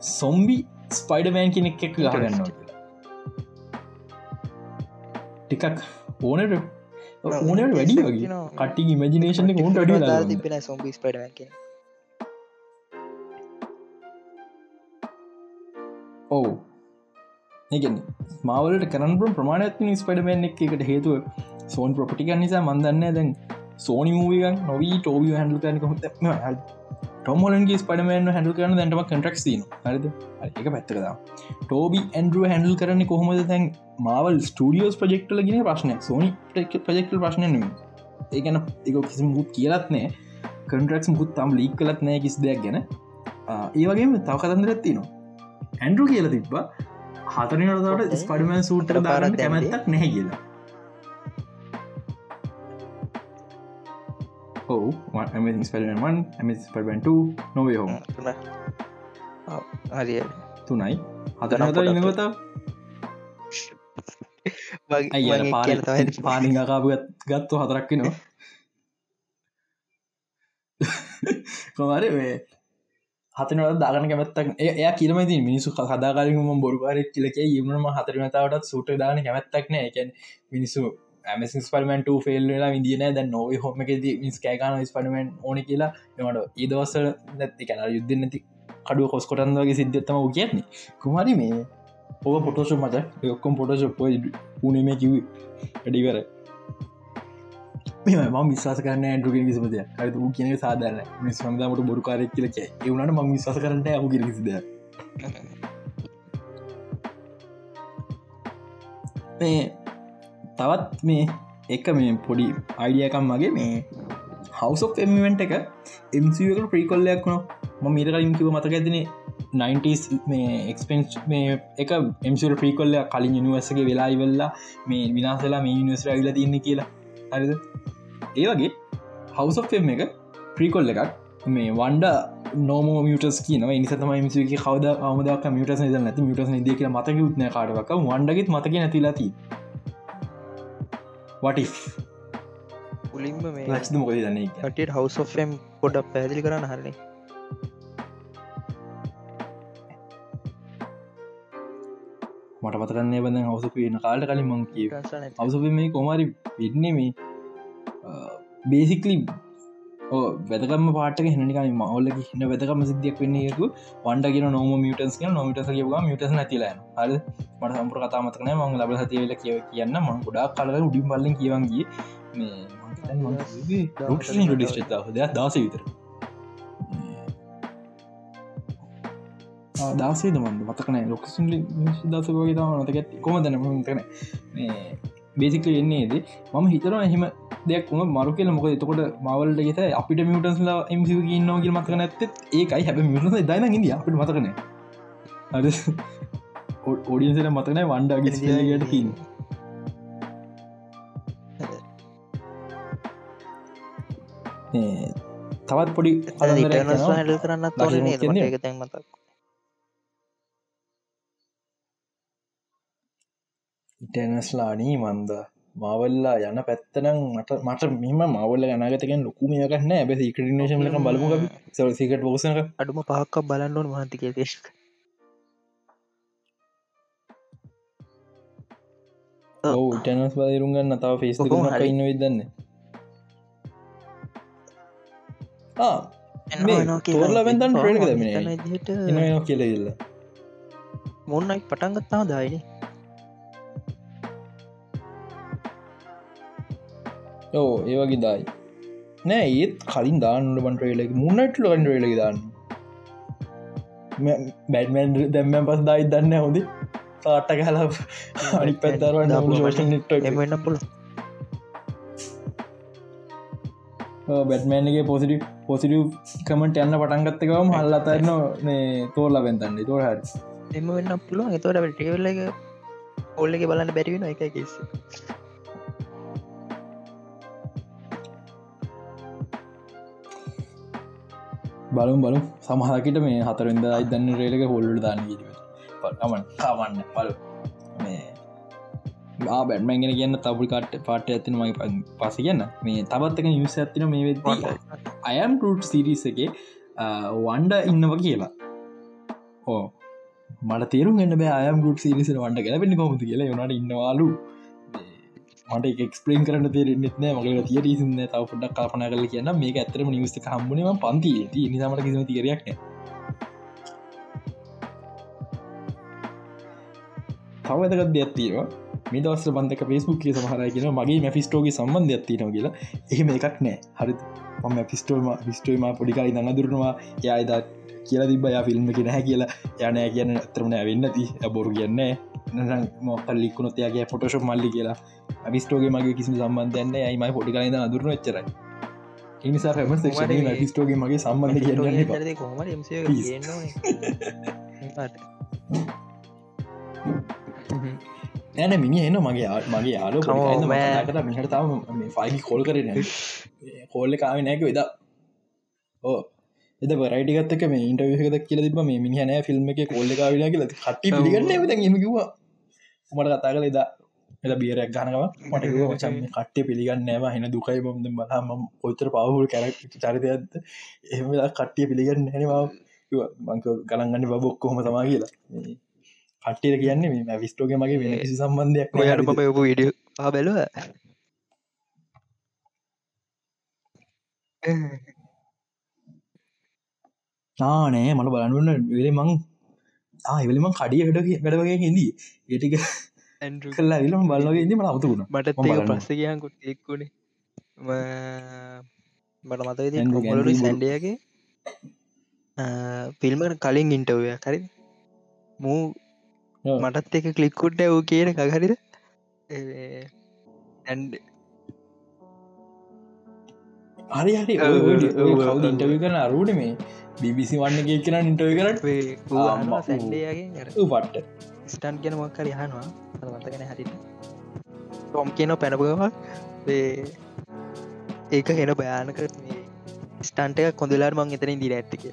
සොම්බි ස්පයිඩමෑන් කෙනෙක් එක් ගහගන්නවා ටිකක් ඕනට ඕනට වැඩි වගේ. කටි ඉමජිනේෂන උන්ට අඩ තිබෙන සොම්බි ස්පඩ ඔවු. ඒගන්න මාවලට කරන්න ප්‍රමාණත්න ස්පඩමන් එක එකට හේතුව සෝන් ප්‍රපටික නිසා මන්දන්න දැන් සෝනි මූවිගන් නොවී ටෝබි හැඩු කරනක හොත්ම ටොමලන්ගේ ස්පඩමන් හැඩු කරන දැටම කටක් න හරිද? එක පැත්තකදා ටෝබි ඇන්ඩුව හැඩල් කරන්න කොහොමද? තැන් මාවල් ස්ටඩියෝස් ප්‍රජෙක්ටල ගෙන ප්‍රශ්නය සෝනි ප්‍රජෙක්ටල් ප්‍රශ්නයනම ඒගැන එක කිසි මුත් කියලත් නෑ. කන්ටරක්ස් මුත් තම් ලීක් කලත් නෑ කිසි දෙයක් ගැන. ඒ වගේම තව කතන්දර ඇත්තිනවා ඇන්ඩරු කියල තිබ්බ. හතනටට ස්පඩමන් සූටර දාරන්න කැමැත්තක් නැහැ කියලා ඔවු ස්පෙල්වන් ස්පෙල්ට නොවේ හෝම හරිය තුනයි. හතනත ඉනගතා අය පානිකාපු ගත්තු හතරක්කි නවා කොමර වේ හතනට දාගන කැමත්තක් එය කියලමති මිනිසු හදාකාරම බොරුකාරක් කියලක යමනම හතරමතාවටත් සුට දාන කැමැත්තක් නෑ. එකැන් මිනිසු ඇමසින් ස්පරමට ෆෙල්ලා විදින දැ නොව හොමකද මිස් කෑකාන ස්පරමෙන්් ඕන කියලා. එමට ඒදවසල නැති කැන යුද්ධ නැති කඩුව කොස් කොටන්දගේ සිද්ධත්තම කියන්නේ. කුමරි මේ ඕක පොටෝෂ මත ඔක්කොම් පොටෝෂප් පුුණීම කිව් ඩිවර ම විශවාස කරන්න ඇඩුගේ කිසිමද හතු වූ කියන සාධරන මේ සමදාමට බොරුකාරක් කියලක එවනට ම විශවාස කරන්න ඇමු කිසිද මේ තවත් මේ එක මේ පොඩි අයිඩියකම් මගේ මේ හවසක් එමවෙන්ට එක එමකට ප්‍රීකොල්ලයක් වුණ. ම මීට කලින් කිව මතක ඇතින 90ස් මේ එක්ස්පෙන්ස් මේ එක එම්සර ප්‍රීකොල්ල කලින් යනිවර්සගේ වෙලා ඉවෙල්ලා මේ විනාසලා මේ නිවස්ර ඇවිල තියන්න කියලා. හරිද? ඒ වගේ හවසක් එක ප්‍රීකොල්ල එකක් මේ වන්ඩ නෝම මියටස් කියන නිසතම මසගේ කවද මදක් මියටස් නැති මියටස් ද කිය මතක උත්න කාඩක් වන්ඩගෙත් මතක නැතිලාති what if? පුලින්ම මේ ලක්ෂද මොකද දන්නේ ට හවස් ෝම් පොඩක් පැදිලි කරන්න හරන්නේ මට පතරන්නේ බඳ හවස පේන කාලට කලින් මං කිය අවසප මේ කොමරි වෙන්නේ මේ බේසිකලි වැදකම පාට හනිකයි මවල්ල හින්න වැදකම සිද්ධියක් වෙන්නේකු වන්ඩගෙන නොම මියටන්ස් කිය නොමිටස කියවා මිටස් නැතිලා හර? මට සම්පර කතාමතකන මං ලබ සතියවෙල කිය කියන්න. මං ගොඩා කලක උඩින් බල්ල කියවන්ගේ ඩිස්ට දෙයක් දස විතර. දාසේ දමන්ද මතකන ලොක දස වගේ තම නතක කොම දැන කන බේසිකල එන්නේද මම හිතරන එහෙම දෙයක් වුණ මරු කියල මොක එතකොට මවල්ට ගෙත අපිට මියටන්ස්ලා එමසි න්නෝගල් මතක නැත්ත ඒකයි. හැබ මියටස දයින ඉද අපට මතකන ඔඩියන්සට මතකන වන්ඩ ගෙට තින් තවත් පොඩි හඩ කරන්න තැන් මතක් ඉටනස්ලානී මන්ද මවල්ලා යන පැත්තනම් මට මට මෙම මවල්ල ගනගතකෙන් ලොකුමයකන්න ඇබ සිකටනේශන ලක බලමු සිකට බෝසක අඩුම පහක්ක් බලන්නවන් මහන්තික දේශ ඔව ටනස් බදරුගන්න තව ෆෙස් ඉන්න විදන්න තෝරලා වෙන්තන් ප්‍රේක දමන කියලඉල්ල මොන්නයි පටන්ගත්තාව දායිනේ ඕ ඒවගේ දායි. නෑ ඒත් කලින් දාන්නට බන් ්‍රේලක මුන්නට ලොන් රේලක දාන්න. බැඩ්මන් දැම්ම පස් දයි දන්න හොඳි. පාට කල අනි පැත්තරව ෝෂන් නිට එමන්න පුල බැට්මෑන්ගේ පොසිටි පොසිටව් කමට යන්න පටන්ගත්තකවම හල්ල අතරන්න නේ තෝල්ල බැන්තන්න. තෝර හරි. එම වෙන්න පුළුවන්. එතවට ටේවල්ල එක ඔල්ල එක බලන්න බැරිවෙන එක. කෙස් බලුම් බලු සමහකිට මේ හතරෙන්ද අයිදන්න රේලක හොල්ලට දාන්න පටමන් කාවන්න පලු මේ බැඩ්මැගෙන කියන්න තබුල් කට් පාට ඇතින මයි පස කියන්න. මේ තබත්තක යුස ඇතින මේ වෙද අයම් ටට සිරිස එක වන්ඩ ඉන්නව කියලා. ඕ මට තේරු ගන්න බෑ අයම් ගුට් සිරිස වන්ඩ ගැලපෙන කොමති කියලා. යනට ඉන්නවාලු මට එක්ස්පලේන් කරන්න තේරෙන්නෙත් නෑ. මගේ තිය රීසින්න තව පොඩක් කල්පන කල කියන්න. මේ ඇතරම නිවස්ත හම්බුණම පන්ති ති නිසාමට කිසිම තේරයක් නෑ. තවදකත් දෙයක්ත්තිවා මේ දවස්ස බන්ධක පේස්බුක්ේ සමහරයි කියෙන මගේ මැෆිස්ටෝගේ සම්බන්ධ ඇත්තිනව කියලා. එහෙම එකක් නෑ. හරි. පම පිස්ටෝම පිස්ටෝම පොඩිකායි දන්න දුරනවා යයිදා කියලා තිබ යා ෆිල්ම් කියෙන හැ කියලා. යනෑ කියන්න ඇතරම ඇවෙන්නති බොරු කියන්න මොකල් ලික්ුණොත්යාගේ ෆොටෝශප් මල්ලි කියලා. විස්ටෝගේ මගේ කිසි සම්බන්ධයන්න යයිමයි පොඩිකායිද අදුරන එච්චරයි? එනිසා ැම ිස්ටෝගේ මගේ සම්බන්ධ ඇන මිනි එන්න මගේ මගේ යාලු කට මිහට තම ෆයිල් කොල් කරන කෝල්ල කාව නෑක වෙදා ඕ එද පරයිටිගත්තක මේ ඉන්ටවිහක කියල තිබ මේ මිනිහනෑ ෆිල්ම් එක කොල්ල කාවිල කියල. කට්ටි පිගන්න ම මට කතා කල එදා එල බියරක් ගනව මට මචන් කට්ටය පිළිගන්න නෑම හෙන දුකයි බොම්ද බලාම පොතර පවහුල් කැර චරිතයත් එහෙම කට්ටිය පිළිගන්න නැනවා මංක ගලන්ගන්න බොක්කොහොම තමා කියලා. කට්ටිය කියන්නේ මේ විස්ටෝගේ මගේ වෙන කිසි සම්බන්ධයක් ඔයට මම ඔපු විඩිය බැලුව නානෑ මට බලන්නන්න වෙලේ මං ආයවලම කඩිය හඩ වැඩවගේ හිදී ඒටික කල්ලා විලම බලගේ ඉදි මට අමතුුණ මට ප්‍රස්සකයකුට එක්කුණේ මට මතක මොලු සැන්ඩියගේ ෆිල්මට කලින් ඉන්ටවය කරි මූ මටත් එක කලික්කුට්ට වූ කියන කහරිද ඇන්ඩ හරි හරි ඉන්ටව කරන අරුට මේ බිබිසි වන්න කියෙන ඉන්ටව කරට සැන්ඩයාගේ පට්ට ස්ටන් කියන මොක්කර යහනවා මතගෙන හරිට ටොම් කියන පැනපුවා ඒක හෙන භයානක ස්ටන්ට එක කොඳලාට මං එතරින් දිර ඇත්තික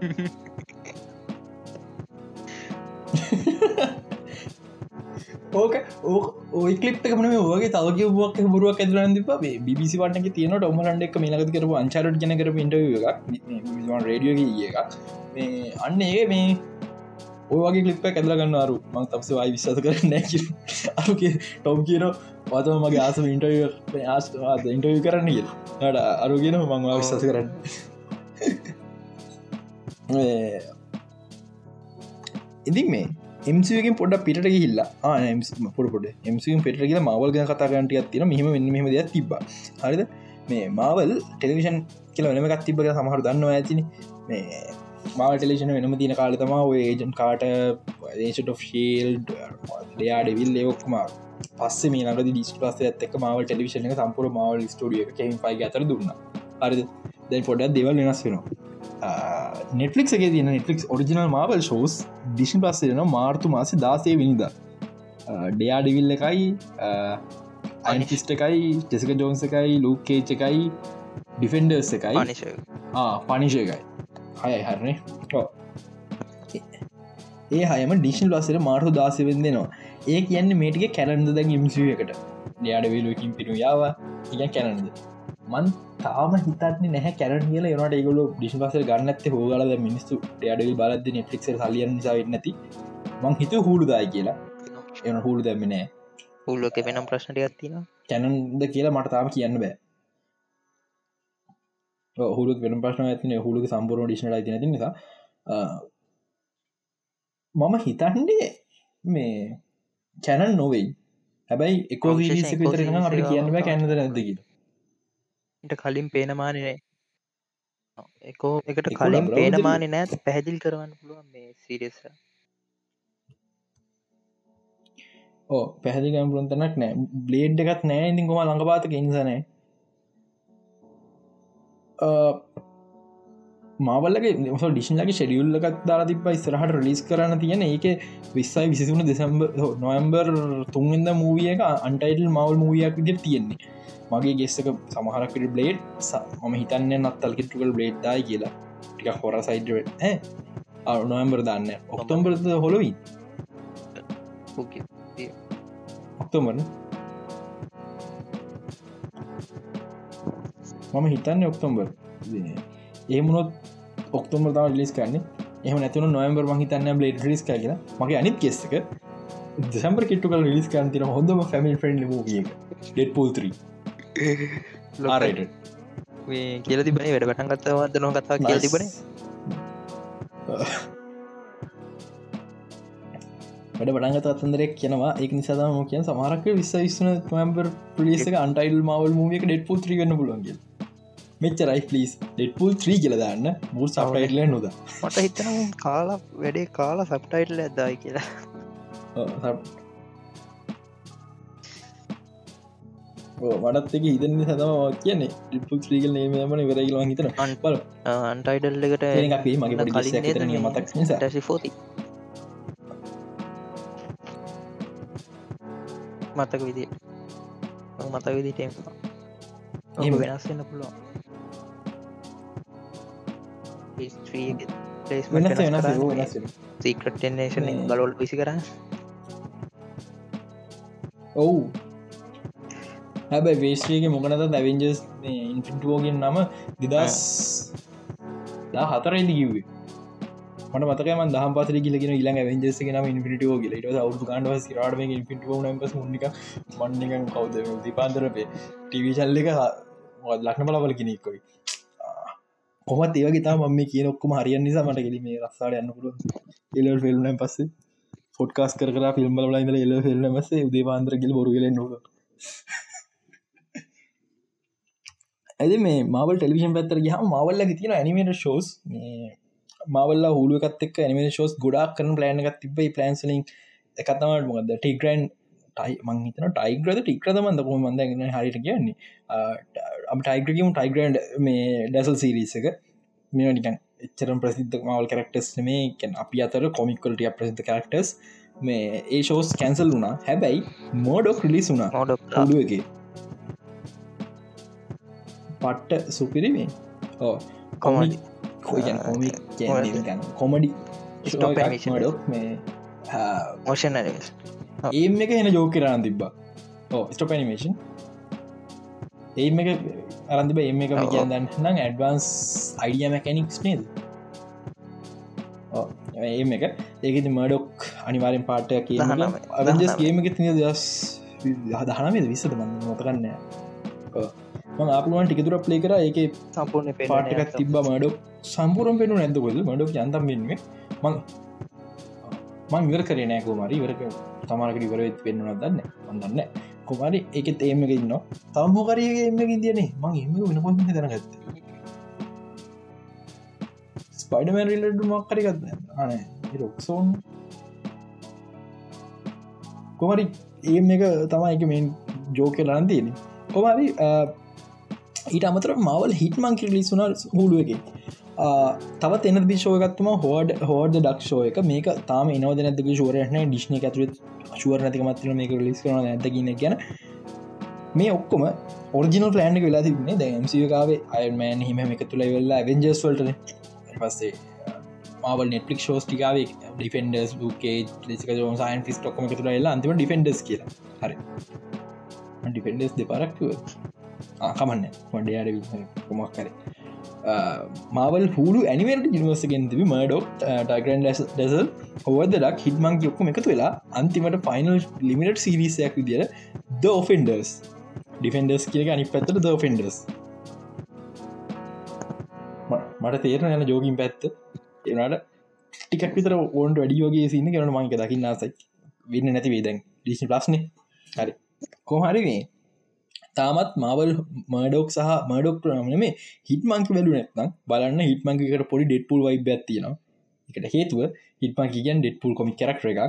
ඕක ඕයි කලිප් එකමන ඕගේ තවගේ බුවක් බුරුවක් ඇදරන් දිප බිසි වටක තියන ොමලන්ඩ එක මේලක කරපු අංචරට ජන කර පිට එකක් රඩියෝගේ එකක් මේ අන්න ඒ මේ ඕගේ කලිප ඇදලගන්න අරු මං තපස වයි විශස කරන්න අරුගේ ටොම් කියන වතම මගේ ආසම ඉන්ටව ආස් ඉන්ටව කරන්න කිය ට අරුගෙන මංවා විශස කරන්න ඉතින් මේ එමසිගෙන් පොඩ පිට හිල්ලා පොඩ එමසිම් පෙට කියල මවල් ගන කතාගන්ටිය තින මෙහම මෙම දෙයක් තිබ හරිද? මේ මාවල් ටෙලිවිෂන් කියල වෙනමක් තිබක සමහර දන්න ඇතින. මේ මාව ටෙලිෂන වෙනම තින කාල තමා ඒජන් කාට ඒෂට ශීල් ඩයා ඩෙවිල් ලයොක්මා පස්ස මේ නග ඩිස් පස ඇත්තක මාව ටෙලිවිෂන සම්පුර මාවල් ස්ටඩිය කෙන් පයි අතර දුන්න. හරි දැන් පොඩක් දෙවල් වෙනස් වෙනවා. නෙටලික් එක තින නෙටලික් ඔරිිනල් මාවල් ෂෝස් ඩිෂන් පස්සෙන මාර්තු මාසි දාසේ විනිද. ඩයා ඩිවිල්ල එකයි අයිනිිස්ට එකයි ටෙසක ජෝන්ස එකයි ලූකේච් එකයි ඩිෆෙන්ඩර්ස් එකයි. පනිශය එකයි. හයයි හරනේ. ඒ හයම ඩිෂන් ලස්සර මාර්හු දාසවෙන් දෙනවා ඒ කියන්න මේටික කැරන්ද දැන් ඉම්සිුව එකට. ඩයාඩ වේලුවකින් පිරු යාව ඉග කැරන්ද මන් තාම හිතන නැහැ කැරන් කියල. යනට ගොල ඩිශ පස ගන්නත් හෝගල මිනිස්සු ඩඩල් බලද නෙට්ලික් සලියන් නිසාවෙත් නැති. මං හිත හුළු දායි කියලා. එන හුළු දැමිනෑ හුල්ලක වෙනම් ප්‍රශ්නට ඇත්තින කැනන්ද කියලා මට තාම කියන්න බෑ. හුළු වෙන ප්‍රශ්න ඇතින හුළු සම්පූර්ණ ඩිෂ්න ති ති නිසා. මම හිතන්නේ මේ කැනන් නොවෙයි. හැබැයි එකෝ විතර අපට කියන්න කැන්නද නැදකිලා ට කලින් පේනමානනේ එකෝ එකට කලින් ලබ්‍රවුද පේන ලිය- මානෙ නෑත් පැහැදිල් කරවන්න පුළුවන් මේ සිරියස ඕ පැහදි ගම්පුරන් තනක් නෑ. බ්ලේඩ් එකත් නෑ ඉතින් කොම ළඟපාතක ඉනිසනෑ මාවල්ලගේ ඩිෂන්ලගේ ෂෙඩියුල්ලකත් දාලා තිබ ඉස්රහට රිලිස් කරන්න තියෙන ඒක විස්සයි විසිසුන දෙසම්බ නොයම්බර් තුන්ෙන්ද මූවිය එක අන්ටයිටල් මවල් මූවියක් විදිර තියෙන්නේ. මගේ ගෙස්සක සමහරකට බ්ලේඩ් මම හිතන්න නත්තල් කිට්ටුකල් බ්ලේඩ් දායි කියලා. ටික හොර සයිඩ නොයම්බර් දන්න. ඔක්තොම්බරද හොලොවී ඔක්තෝමර් මම හිතන්න ඔක්තොම්බර් ඒමුණොත් ඔක්තොම්බර තම ලිස් කරන්න. එහම නැතුන නොයම්බර් මහිතන්න බ්ලේඩ් ලිස් කියලා. මගේ අනිත් කෙස්සක දෙසම්බර කිට්ටුකල් ලිස් කරන්තින හොඳම ෆැමිල් ෆෙන්ඩ් මූිය ඩෙඩ් පූල්ත්‍රී ආරට කියල තිබන වැඩ පටන් ගත්තවද නො කතා කියල තිබන වැඩ පටන්ගත අතන්දරෙක් කියනවා. එක නිසාම කිය සමාරක විස්ස විස්සන මම්බර් පලිසක අන්ටයිල් මවල් මූියක ඩෙඩ් පුල් ත්‍රී ගන්න පුලන්ගේ මෙච්චරයි පලිස් ඩෙඩ් පුල් ත්‍රී කියලදාන්න මුල් සපටයිල්ල නොද මට හිතන කාලා වැඩේ කාලා සප්ටයිටල ඇදදායි කියලා. එක හිතන්නේ සතම කියන්නේ. ඩිපුල් ්‍රීගල් නේමන වෙරගල හිතන අන්- බල අන්ටයිඩල් එකට මගේ මතක් ෆෝති මතක විදි මතක විදි ටේම් එහෙම. වෙනස් වෙන්න පුළුවන් මේ- ගලොල් විසි කරන්න ඔවු හැබැ වේශ්‍රයක මොකනත දැවෙන්ජස් ඉන්ෆිටෝගෙන් නම දෙදස් දා හතරයිදි කිව්වේ මට මතකම දහම් පස කියලගෙන ඉල්ලා වෙන්ජෙස නම ඉන්ෆිටෝ කියල ට අවු කාන්ඩව රාඩම ඉන්ෆිටෝ නම්පස් මුනික මන්නක කවද දිපාන්තරපේ ටීවි චල්ල එක ලක්න බලවල කෙනෙක්කොයි කොමත් ඒවගේ තා මම කියන ඔක්කම හරියන් නිසා මට කෙලීම රස්සාට යන්න පුළ එල ෆිල්ම් පස්සේ ෆොට්කාස් කර ෆිල්ම් බලයිද එල ෆිල්ම් මසේ දේවාන්දර ගිල් බොරු කියල නො ඇද මේ මවල් ටෙලිවිෂන් පැත්තර ගහ මවල්ල තින ඇනිමේට ශෝස් මවල්ල හුලුව එකත් එක් ඇනිමේ ශෝස් ගොඩක් කරන ප්ලෑන එකක් තිබයි පලන්සලින් එකත්තමට මොකද ටිග්‍රන්් ටයි මංහිතන ටයිග්‍රද ටික්‍රද මන්ද කොම මන්දගෙන හරිට කියන්නේ? අම ටයිග්‍රකම ටයිග්‍රන්ඩ් මේ ඩැසල් සිරිස එක. මේ නිකන් එච්චරම් ප්‍රසිද්ධ මවල් කරක්ටස් මේ කැන් අපි අතර කොමික්කොලටිය ප්‍රසිද්ධ කරක්ටස් මේ ඒ ෂෝස් කැන්සල් වුනා හැබැයි මෝඩොක් රිලිස් වුනා මොඩක් හුඩුවගේ පට්ට සුපිරිමේ. ඕ කොමඩි කොමි කොමඩි. ඩොක් මේ මෝෂන් ඒම් එක එන ජෝක කරන්න තිබ්බා. ඕ ස්ටප නිමේෂන් ඒම එක අරන්තිබ එම එක ඔව්. කියන්න නම් ඇඩවන්ස් අයිඩිය මැකැනික්ස් නේද? ඒම එක. ඒකති මඩොක් අනිවාරෙන් පාටය කිය දහනම. ගේම එක තින දස් දහනමේ විසද මන්න නොතකන්න ම අපලුවන් ටිකතුර ප්ලේ කර. ඒක සම්පූර්ණ පාටකත් තිබ මඩක් සම්පුරම් පෙනු නැදකොද මඩක් යන්තම් වෙන්ුවේ මං මං ඉවර කරේ නෑකෝ මරි ඉවරක තමාරකට ඉවරත් පෙන්න්නන දන්න ඔන්නන්න කොමරි එකත් ඒමක ඉන්න තම්හෝකරගේ එම ඉදියනේ මං එම වෙන පො කරගත්ත ස්පයිඩමැරිල්ලඩු මක්කරිගත්ද අන රොක්සෝන් කොමරි ඒම එක තමයි එක මෙන් ජෝක ලන් තියෙන කොමරි ඊට අමතර මවල් හිටමං කිරලිසුන හුළුව එක. තවත් එන විශෝගත්ම හෝඩ හෝඩ ඩක්ෂෝ එක. මේක තාම එනවද නැතක ශුවරන ඩිශ්න ඇතුර ශුවර නැතික මත්‍ර මේක ලිස් කරන ඇතකින්න ගැන. මේ ඔක්කොම ඔරිජිනල් ප්ලෑන්ක වෙලා තිබන්නේ ද මසිකාවේ අයමෑන් හිම එක තුළ වෙල්ලා වෙන්ජස් වල්ටන. පස්සේ මාවල් නෙට්ලික් ෂෝස් ටිකාවේ ඩිෆෙන්ඩස් ගේ ලික සයින් ෆිස් ටොක්ම තුළ වෙලා අන්තිම ඩිෆෙන්ඩස් කියලා. හරි. ඩිෆෙන්ඩස් දෙපරක්ව ආකමන්න වඩයාඩ කොමක් කරේ මාවල් හුළු ඇනිවට ජිනිවර්සගෙන් තිබි මඩොක් ටයිගරන් ඩෙසල් හෝද ඩක් හිටමං යොක්කම එකතු වෙලා අන්තිමට ෆයිනල් ලිමිට සිරිසයක් විදිර ද ඔෆෙන්ඩර්ස් ඩිෆෙන්ඩර්ස් කියක අනි පැත්තට ද ෆෙන්ඩර්ස් මට තේරන යන ජෝගින් පැත්ත. එනට ටිකක් විතර ඕන්ට වැඩියෝගේ සින්න කරන මංක දකින්න ආසයි. වෙන්න නැති වේදැන් ඩිසි ප්ලස්න හරි. කොහරි මේ තාමත් මවල් මඩෝක් සහ මඩොක් නම මේ හිට මංකි වැලු නැත්නම් බලන්න හිට මංකිකට පොඩි ඩෙට්පුල් වයි ඇත්තින එකට හේතුව හිටමං කියන් ඩෙට්පුල් කොමි කරක්ර එක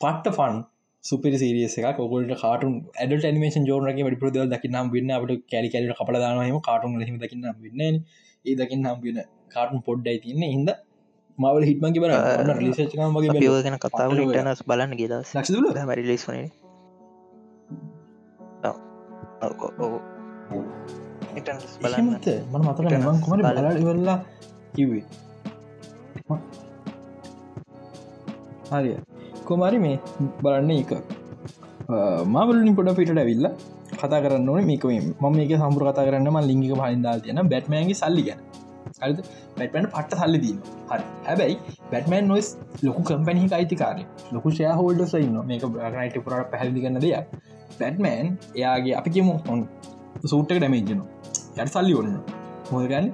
පට්ට ෆන් සුපිරි සිරියස එක කොගලට කාටුන් ඇඩට නිමේෂන් ජෝනක වැඩි ප්‍රද දකිනම් වන්න අපට කැලි කැලට කපලදානම කාටුන් ලහිම දකින්න වන්න ඒ දකින්න නම් වෙන කාටුන් පොඩ්ඩයි තින්නේ හිද මවල හිටමගේ බර ලිසචකම වගේ යෝගෙන කතාව ටනස් බලන්න ගෙදස් ලක්ෂ මරිලිස් වන බලන්න මත මන මතක මං කොමට බල ඉවරලා කිවේ හරිය. කොමරි මේ බලන්න එක මාවලින් පොඩ පිට ඇවිල්ල කතා කරන්න ඕන. මේක ම මේක සම්පුර කතා කරන්නම ලිංගික පහින්දා තියෙන බැට්මෑන්ගේ සල්ලි ගැන. හරි බැටමන් පට්ට සල්ලි දීම හරි. හැබැයි බැටමන් නොස් ලොකු කම්පැනහි අයිතිකාරය. ලොකු ෂය හෝල්ඩ සයින්න මේක බ්‍රගනයිට පුරට පැහදිි කන්න දෙයක් බැටමෑන් එයාගේ අපි කියමු ඔොන් සූට්ක ඩැමේජන යට සල්ලි ඔන්න හොදගන්න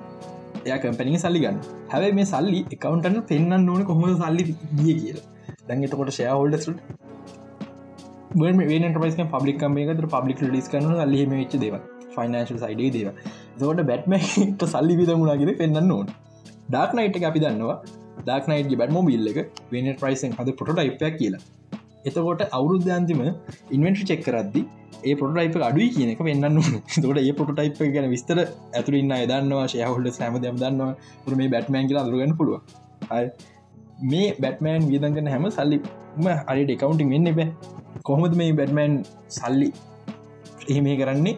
එය කම්පැනි සල්ලි ගන්න. හැබයි මේ සල්ලි එකකවන්ටන පෙන්න්න ඕන කොහොම සල්ලි දිය කියල. දැන්ගතකොට ෂය හෝල්ඩ ට පබ්ලික් කම්පේක පබ්ලික් ලිස් කන ලහිම වෙච් දේව ෆයිනන්ශල් සයිඩේ දේව දෝට බැට්මට සල්ලි විදමුණගෙන පෙන්න්න ඕන. ඩාක් නයිට් අපි දන්නවා. ඩක් නයිට බැටමෝ බිල්ල එක වෙන ප්‍රයිසන් හද පොට යිපයක් කියලා. එතකොට අවුරුද්ධන්තිම ඉන්වෙන්ට්‍රි චෙක් කරද්දි ඒ පොටයිප අඩුයි කියන එක වෙන්න තොට ඒ පොටයිප ගැන විස්තර ඇතුරන්න දන්නවා ශයහුල්ල සෑම දම් දන්නවා. පුර මේ බැට්මෑන් කියලා අදුරගන්න පුළුව මේ බැට්මෑන් වියදගන්න හැම සල්ලිම අරි ඩෙකවන්ටිං වෙන්න බෑ කොහොමද මේ බැට්මෑන් සල්ලි එහෙම කරන්නේ?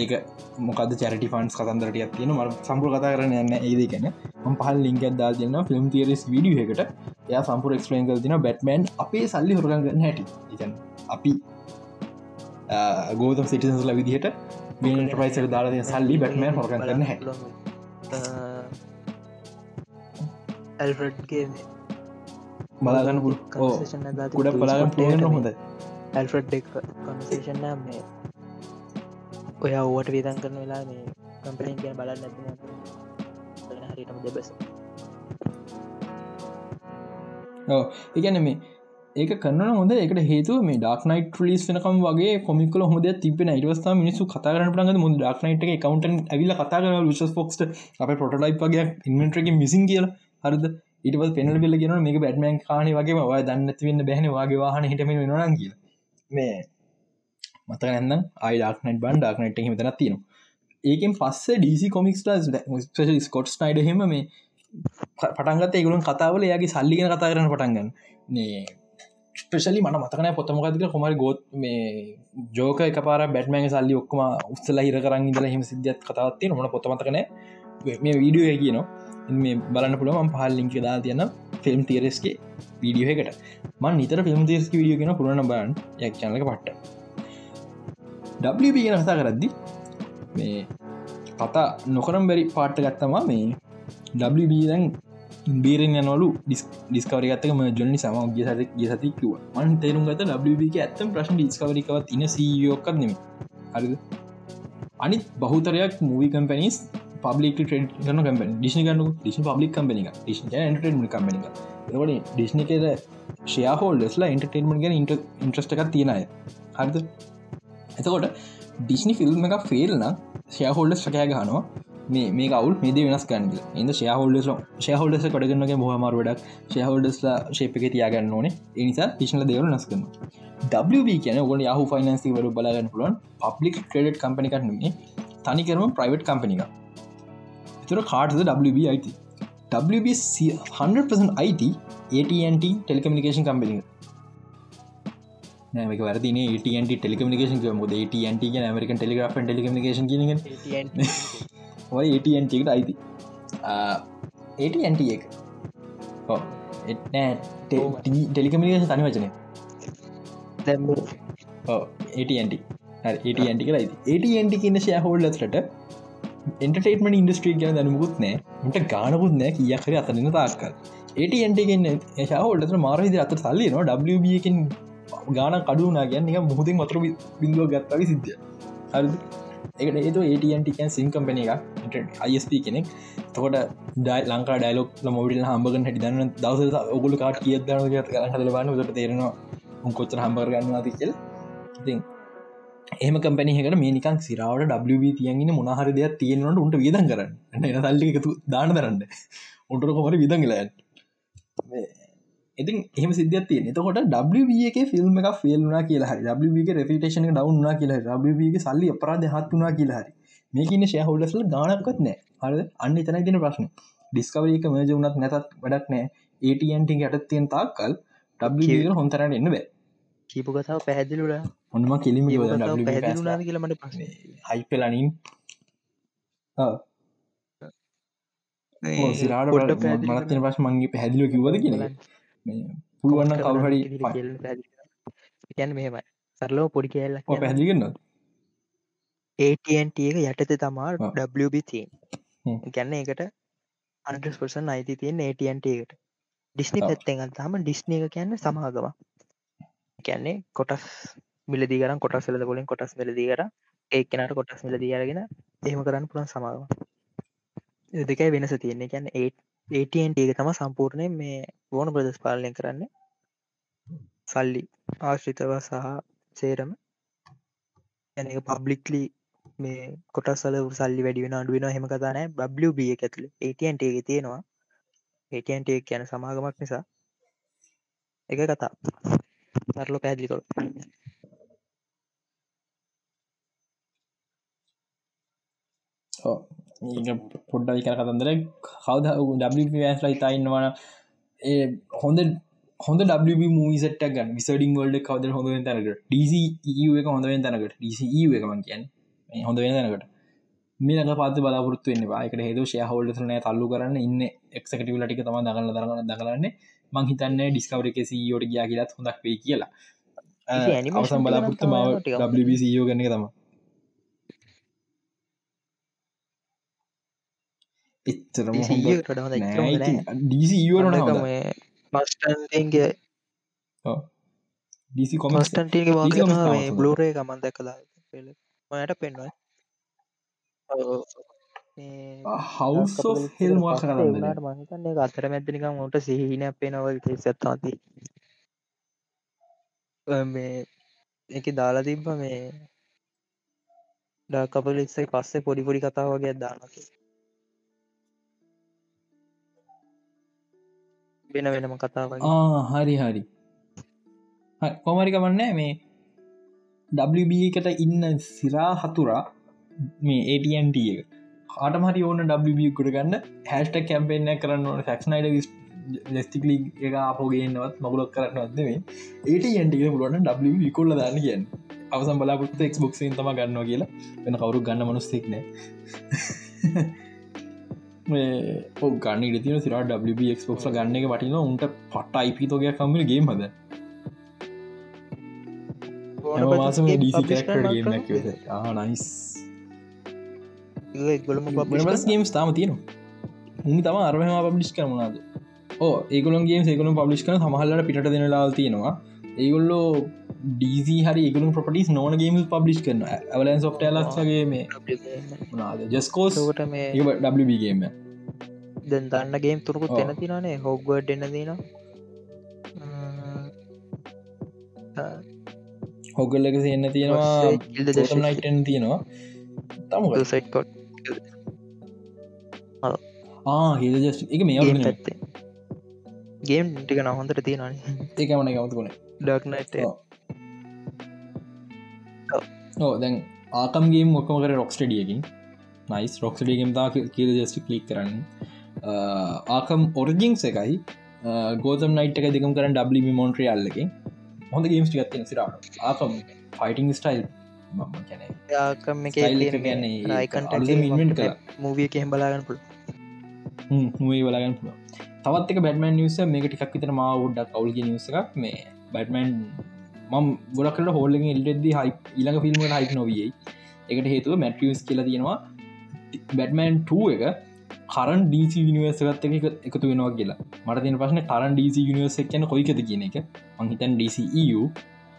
ඒක මොකද චරිටි ෆන්ස් කතන්දරට තියෙන ම සම්පුර කතා කරන්න යන්න ඒද ගැන. ම පහල් ලින්ක දා දෙන්න ෆිල්ම් තිරස් විඩිය එකට එය සම්පුර එක්ස්පලේන් කල් තින බැට්මන් අපේ සල්ලි හොරගන්න හැටි. ඉතන් අපි ගෝතම් සිටිසල විදිහට බට පයිසර දාලා සල්ලි බැට්මන් හොරගන්න හැ ඇල්ෆ්‍රඩ්ගේ බලාගන්න ගොඩ බලාගන්න පුලන්න හොඳ ඇල්ෆ්‍රඩ් කන්සේෂන්න මේ ඔය ඔවට වේදන් කරන වෙලා මේ කම්පලින් කිය බලන්න ඇතින හරිටම දෙබස. ඒගැන මේ ඒක කන්න හොද එකට හේතු මේ ඩක්නයිට ලිස් වනකම් වගේ කොමිකල හොද තිබෙන ඉවස්ථා මිනිසු කතාරන පලග මුද ඩක්නයිට එක කවන්ට ඇවිල කතා කර විශස් ෆොක්ට අප පොටලයි් වගේ ඉන්මෙන්ට්‍රක මිසින් කියල. හරිද? ඉටව පෙනල් බෙල ගෙන මේ බැටමන් කාන වගේ වා දන්න තිවන්න බැහන වගේ වාහන හිටම වෙනන කිය මේ මත නැන්න අයි ඩක්නට බන් ඩක්නට හිමතන තියෙනවා. ඒකෙන් පස්සේ ඩීසි කොමික්ස් ස්කොට් නයිඩ හෙම මේ පටන්ගත ඒගුලන් කතාවල යාගේ සල්ලිගෙන කතා කරන පටන්ගන්න නේ ස්පෙශලි මට මතකන පොත්තමකතික කොමරි ගොත් මේ ජෝක එක පාර බැට්මෑන් සල්ලි ඔක්කම උත්සල හිර කරන්න ඉදල හිම සිද්ධත් කතාවත්තිය නොන පොත්තමතකන මේ වීඩියෝ කියනවා. මේ බලන්න පුළුවන් පහල් ලිංක දා තියන්න ෆිල්ම් තීරස්ගේ වීඩියෝ එකට මන් නිතර ෆිල්ම් තේස්ක විඩියෝ කියෙන පුරණ බන් යක් චනක පට්ට. WB ගෙන කතා කරද්දි මේ කතා නොකරම් බැරි පාට්ට ගත්තමා මේ WB දැන් බේරෙන් යනවලු ඩිස්කවර ගත්තම ජොනි සම ගේ සත ගේ සති කිව මන් තේරුම් ගත WB ඇත්තම් ප්‍රශ්න ඩිස්කවරිකවත් ඉන සීයෝකක් නෙම හරිද? අනිත් බහුතරයක් මූවි කම්පනිස් පබ්ලික් ටෙන් කන කම්ප ඩිෂ්න කන්නු ඩිෂන් පබ්ලික් කම්පනික ඩිෂන් ටම කම්පනික එකට ඩිෂ්න එකද ෂයහෝල්ඩස්ලා ඉන්ටර්ටේන්මට ගැන ඉන්ට ඉන්ට්‍රස්ට එකක් තියෙනය හරිද? එතකොට ඩිස්නි ෆිල්ම් එක ෆෙල්න ෂයහොල්ඩ සකෑ ගහනවා. මේ මේ කවුල් මේද වෙනස් කන්ග එද ෂයහොල්ඩ ෂයහොල්ඩස කඩගන්නගේ බොහමර වඩක්. ෂයහොල්ඩස්ලා ශේපක තියාගන්න ඕනේ. එනිසා ටිශ්න දෙවල නස්කන්න WB කියන ගොල යහු ෆයිනන්සි වරු බලාගන්න පුලන් පබ්ලික් ක්‍රඩට් කම්පනිකක්නේ තනිකරම ප්‍රයිවට් කම්පනික එතුර කාටද WB අයිති WB 100% IT AT&T ටෙලිකමිකේෂන් කම්පනික නෑමක වරදින AT&T ටෙලිකමිකේෂන් මොද ගෙන ටෙලිග්‍රාෆ ටෙලිකමිකේෂන් කියන ඔය AT&Tකට අයිති. AT&T එක. ටෙලිකමිකේෂන් තනි වචනය. AT&T AT&T කරයි AT&T කියන ෂය හෝල්ලස්ට එන්ටර්ටේටමට ඉන්ඩස්ට්‍රී කියන දැනමුකුත් නෑ. මට ගානකුත් නෑ කිය හරි අතන්න තාක්කල්. AT&T ගෙන් ශහෝල්ලට මාරහිද අත සල්ලි නවා WBකින් ගාන කඩුනා ගැන්න එක මුහතින් මතර බිඳුව ගත්තවි සිද්ධිය හරි එකට ඒතු ATන්ටිකන් සිම් කම්පන එක අයිස්ප කෙනෙක්. තකොට ඩයි ලංකා ඩයිලොක් මොඩිල් හම්බගන හැටි දන්න දවස ඔගුල කාට කියදන හදලබන්න ට තේරෙනවා කොච්චර හම්බරගන්න තිකෙල් ඉතින් එහම කම්පැනිහකට මේ නිකන් සිරාවට WB තියන්ගෙන මොනහර දෙයක් තියෙනවට උන්ට වියදන් කරන්න. එන තල්ලි එකතු දාන දරන්න උන්ට කොමර විදංගලයන් ඉතින් එහම සිද්ධ තිය එතකොට WB එක ෆිල්ම් එක ෆිල්ම්නා කියලා හරි WB රෙපිටේෂන ඩවන්නා කියලා WB සල්ලි අපරාධ හත්තුනා කියලා හරි මේකන්න ශයහොල්ලස්ල ගානක්කොත් නෑ හර අන්න තනයි තින ප්‍රශ්න. ඩිස්කවරක මජ වනත් නැතත් වැඩක් නෑ ATන්ට යටත් තියෙන් තාක්කල් WB හොන්තරට එන්න බෑ. කීපු කතාව පැහැදිලුල ඔන්නම කෙලිම කියලමට පස්සේ හයිපලනින් සිරාට පශ මන්ගේ පැහැදිලෝ කිවද කියෙන පුළුවන්න කවුහරි ගැන් මෙහෙමයි. සරලෝ පොඩි කියල්ල පැදිගන්න ATNT එක යටත තමා WB තින් ගැන්න එකට අන්ටස්පර්සන් අයිති තියෙන් ATNT එකට. ඩිස්නි පැත්තෙන් තම ඩිස්නි එක කියන්න සමාගම කියන්නේ කොටස් මිලදී කරන් කොටස් වෙලද කොලින් කොටස් වෙලදී කර ඒ කෙනට කොටස් මිලදී අරගෙන එහෙම කරන්න පුළන් සමාගම දෙකයි වෙනස තියන්නේ. කියන්න ඒටන්ට එක තම සම්පූර්ණය මේ ඕන ප්‍රදෙස් පාලනය කරන්න. සල්ලි ආශ්‍රිතව සහ සේරම. ඇ පබ්ලික්ලි මේ කොටසල සල්ලි වැඩිවෙන අඩුවෙන හෙම කතානෑ බ්ලිය බිය ඇතුළ ඒටන්ට එක තියෙනවා. ඒටන්ට කියන සමාගමක් නිසා. එක කතා. සරලෝ පැදිලිකොළ පොඩ්ඩ විකර කතන්දර කවද ඩස්ලා ඉතාඉන්නවන ඒ හොඳ හොඳ ඩ මූසට ගන් විසඩින් වල්ඩ කවද හොඳ තැනකට. ඩC එක හොඳ තැනකට. ඩC එකමන් කියන් හොඳ වෙන තැනකට. මේක පාත බලාපොරත්තු වෙන්නවා එකට හේතු ශය හෝල්ඩන තල්ලු කරන්න ඉන්න එක්කටව ලටික තම දගල දරගන්න දගලන්න මං හිතන්න ඩිස්කවර එක සීෝට ගයා කියලත් හොඳක් වේ කියලා. අවසම් බලාපොත්තු මාව ගන්න තම එච්චරම මස්ටන්ගේ ඩීසි කොමස්ටන්ටගේ වා බ්ලෝරේ ගමන් දැකලා. මයට පෙන්වා හවස් හෙල්වා කරන්න මහිතන්නේ අතර මැදනිකම් ට සිහින පෙනවල් සැත්තාති මේ එක දාලා තිබ්බ මේ ඩකපල ඉස්සයි පස්සේ පොඩිපොඩි කතා වගේ වෙන වෙනම කතාව හරි හරි. කොමරිකමන්න මේ WB එකට ඉන්න සිරා හතුරා මේ ATන්ට එක. කාටමහරි ඕන WB කරගන්න හැස්ට කැම්පෙන්න්න කරන්න ඕන. ෆක්නයිඩ ලෙස්ටිකලි එක අපෝගේනවත් මගුලක් කරන්නවත්ද මේ ඒටන්ට පුලුවන W කොල්ල දාන්න කියන්න. අවසම් බලාපුත්ත එක්බොක්සින් තම ගන්නවා කියලා. වෙන කවරු ගන්න මනුස්සෙක්න ඔ ගන්න ඉතින සිර WBක්බොක්ස ගන්න එක වටින උන්ට පට අයිපිතෝගයක් කම්මල හද? මාසම නයිස් ගේම් තාම තියෙන උන් තම අරහම පබ්ලිස් කරමනාද ඕ ඒගලන්ගේ ඒකලු පබ්ලිස් කන හමහල්ලට පිට දෙනලා තියෙනවා. ඒගොල්ලෝ ඩීසි හරි ඒගලු ප්‍රපටිස් නොන ගේම පබ්ලිස් කරන ඇවලන් සොෆ්ට ලක්ගේ මේ ජස්කෝසට මේ WBගේම දැන් දන්නගේම් තුරකුත් එන තිනේ හොග්වට එන්න දින හොගල් එක එන්න තියෙනවා නයිටන් තියෙනවා. තම සයිට්කොට් හිද ජස් එක මේ පැත්තේ. ගේම් ටික නහොඳට තියෙනන ඒකමන ගමතුකුණ ඩක්නයිට ඕ දැන් ආකම්ගේ මොක්කමකර රොක්ස්ටඩියකින් නයිස් රොක්ස්ඩියගම් තා කියල ජස්ට කලික් කරන්න ආකම් ඔරජිංස් එකයි. ගෝතම් නයිට් එක දෙකම් කරන්න ඩබ්ලි මොන්ට්‍රිය අල්ලකින් හොඳ ගේම්ස් ගත්තින සිරාට ආකම් ෆයිටිං ස්ටයිල් ආකම් එක කර මූවිය කෙහෙම් බලාගන්න පුළ මූයි බලාගන්න පුළුව තවත් එක බැටමන් නිවස මේක ටිකක් විතර මා උඩ්ඩක් කවුල්ගේ නිවස එකක්. මේ බැටමන් මම් ගොඩක්ට හෝල්ලෙන් එල්ටෙද හයි ඉළඟ ෆිල්ම් හයික් නොවයි එකට හේතුව මැටියස් කියලා තියෙනවා. බැටමන් 2 එක කරන් ඩීසි නිවර්සගත් එක එකතු වෙනවා කියලා. මට තින පසන ටරන් ඩීසි නිවර්ස කියන කොයිකද කියන එක. මංහිතන් DCU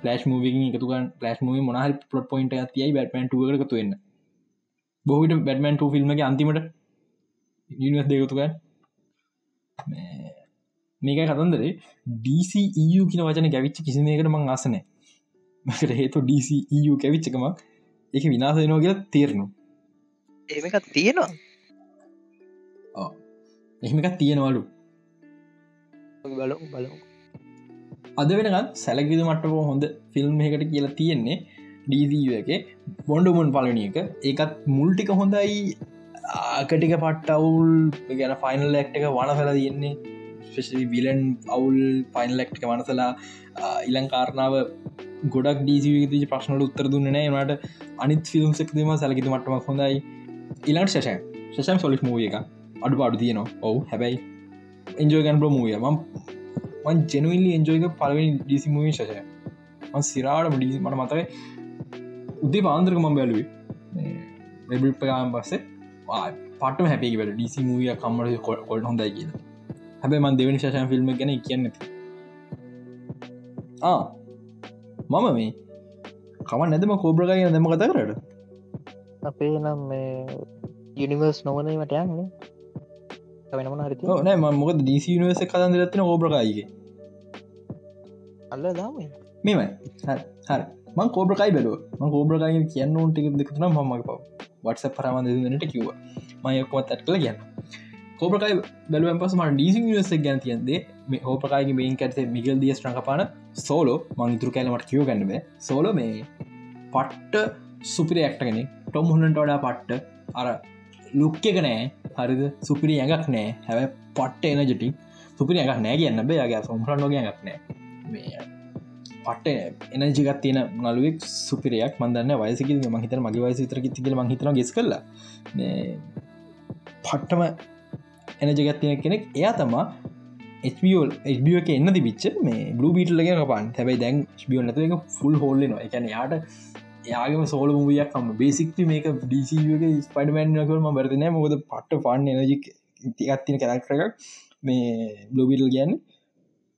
ලෑශ් මූවිකින් එකතුකන් ලෑශ් මූව මොනහරි පොට් පොයින්ට ඇතියි බැටමන් එකතු වෙන්න. බොහිට බැටමන් ෆිල්ම් එක අන්තිමට නිවස් දෙකතුකන් මේක කතන්දරේ. DCU කියන වචන ගැවිච්ච කිසිමකට මං අසනෑ මකට හේතු ඩීසිූ කැවිච්චකමක් එක විනාසයනෝ කියලා තේරනු ඒමකත් තියෙනවා. එහෙමකත් තියෙනවලු. බලු බලු අද වෙනගත් සැලකිද මට්ටක හොඳ ෆිල්ම් එකට කියලා තියෙන්නේ ඩීසිූ එක. බොන්ඩුමුන් පලනි එක. ඒකත් මුල්ටික හොඳයි. ආකටික පට්ටවුල් ගැන ෆයිනල් ලෙක්ට එක වනසල තියෙන්නේ. ස්පෙශලි විලන් අවුල් පයින් ලෙක්්ක වනසලා. ඉලංකාරණාව ගොඩක් ඩීසිවිති ප්‍රශ්නට උත්තර දුන්න නෑනට අනිත් ෆිල්ම් සෙක්දීම සැලකිත මටමක් හොඳයි. ඉලන් ශෂය ශෂම් සොලික් මූිය එක අඩු පාඩු තියනවා. ඔවු හැබැයි එන්ජෝගන් බ්‍ර මූිය ම මන් ජෙනුවල්ලි එන්ජෝයක පලවෙනි ඩීසි මූවී ශෂය. මන් සිරාට ඩීසි මට මතයි උදේ පාන්දරක මම් බැලුවේ. වෙබිප්පකාම් පස්සේ පටම හැපි වැල ඩීසි මූිය කම්මට කොල් හොඳයි කියලා. හැබැ මන් දෙවනි ශෂයන් ෆිල්ම් ගැන කියන්න ආ මම මේ කම නැදම කෝබ්‍රගයන දෙම කතා කරට අපේ නම් මේ යුනිවර්ස් නොවනීමට යන්නේ. වෙනමන හරි නෑ මොක දීසි නිවස කතන්ද රත්න ඕබ්‍රකායිගේ අල්ල දාම මෙමයි හර මං කෝබ්‍රකයි බැලුව. ම කෝබ්‍රකාය කියන්න ටික දෙකතුන මමක පව වටස පරමන්ද නට කිව්ව. මයකොත් ඇත් කළ කියන්න. කෝප්‍රකයි බැලුවන් පස ම ඩීසි නිවස ගැන තියන්දේ මේ හෝපකාගේ මේන් කැතේ මිගල් දිය ්‍රංකපාන සෝලෝ මංතුර කෑලමට කියව ගන්නබ සෝල මේ පට්ට සුපිරි ඇක්ටගෙන ටොම් හොන්නට වඩා පට්ට. අර ලුක්්‍යක නෑ හරිද? සුපිරි ඇඟක් නෑ. හැබ පට්ට එනජටි සුපිරි ඇඟක් නෑ කියන්න. බේයාගේ සොම්හරන් නොග ඇක් නෑ. මේ පට්ට එනජිගත් තියෙන නලුවෙක් සුපිරයක්. මන්දන්න වයසකි මහිත මගේ වයස විතර තිකල මහිතන ගෙස් කල්ල පට්ටම එනජගත් තියෙන කෙනෙක්. එයා තමා HBෝල් HB එක එන්න තිබිච්ච මේ බ්ලු බීටලගෙන පාන් හැබයි දැන් බියෝ නැතු එක ෆුල් හෝල්ලන එකන යාට යාගම සෝල මුවියක් කම බේසික්ති මේක ඩීසිගේ ස්පයිඩමන්කම බරතිනය මොකද පට්ට පන්න එනජික් තිගත්තින කැරක්ටරක් මේ බ්ලෝබිටල් ගැන්න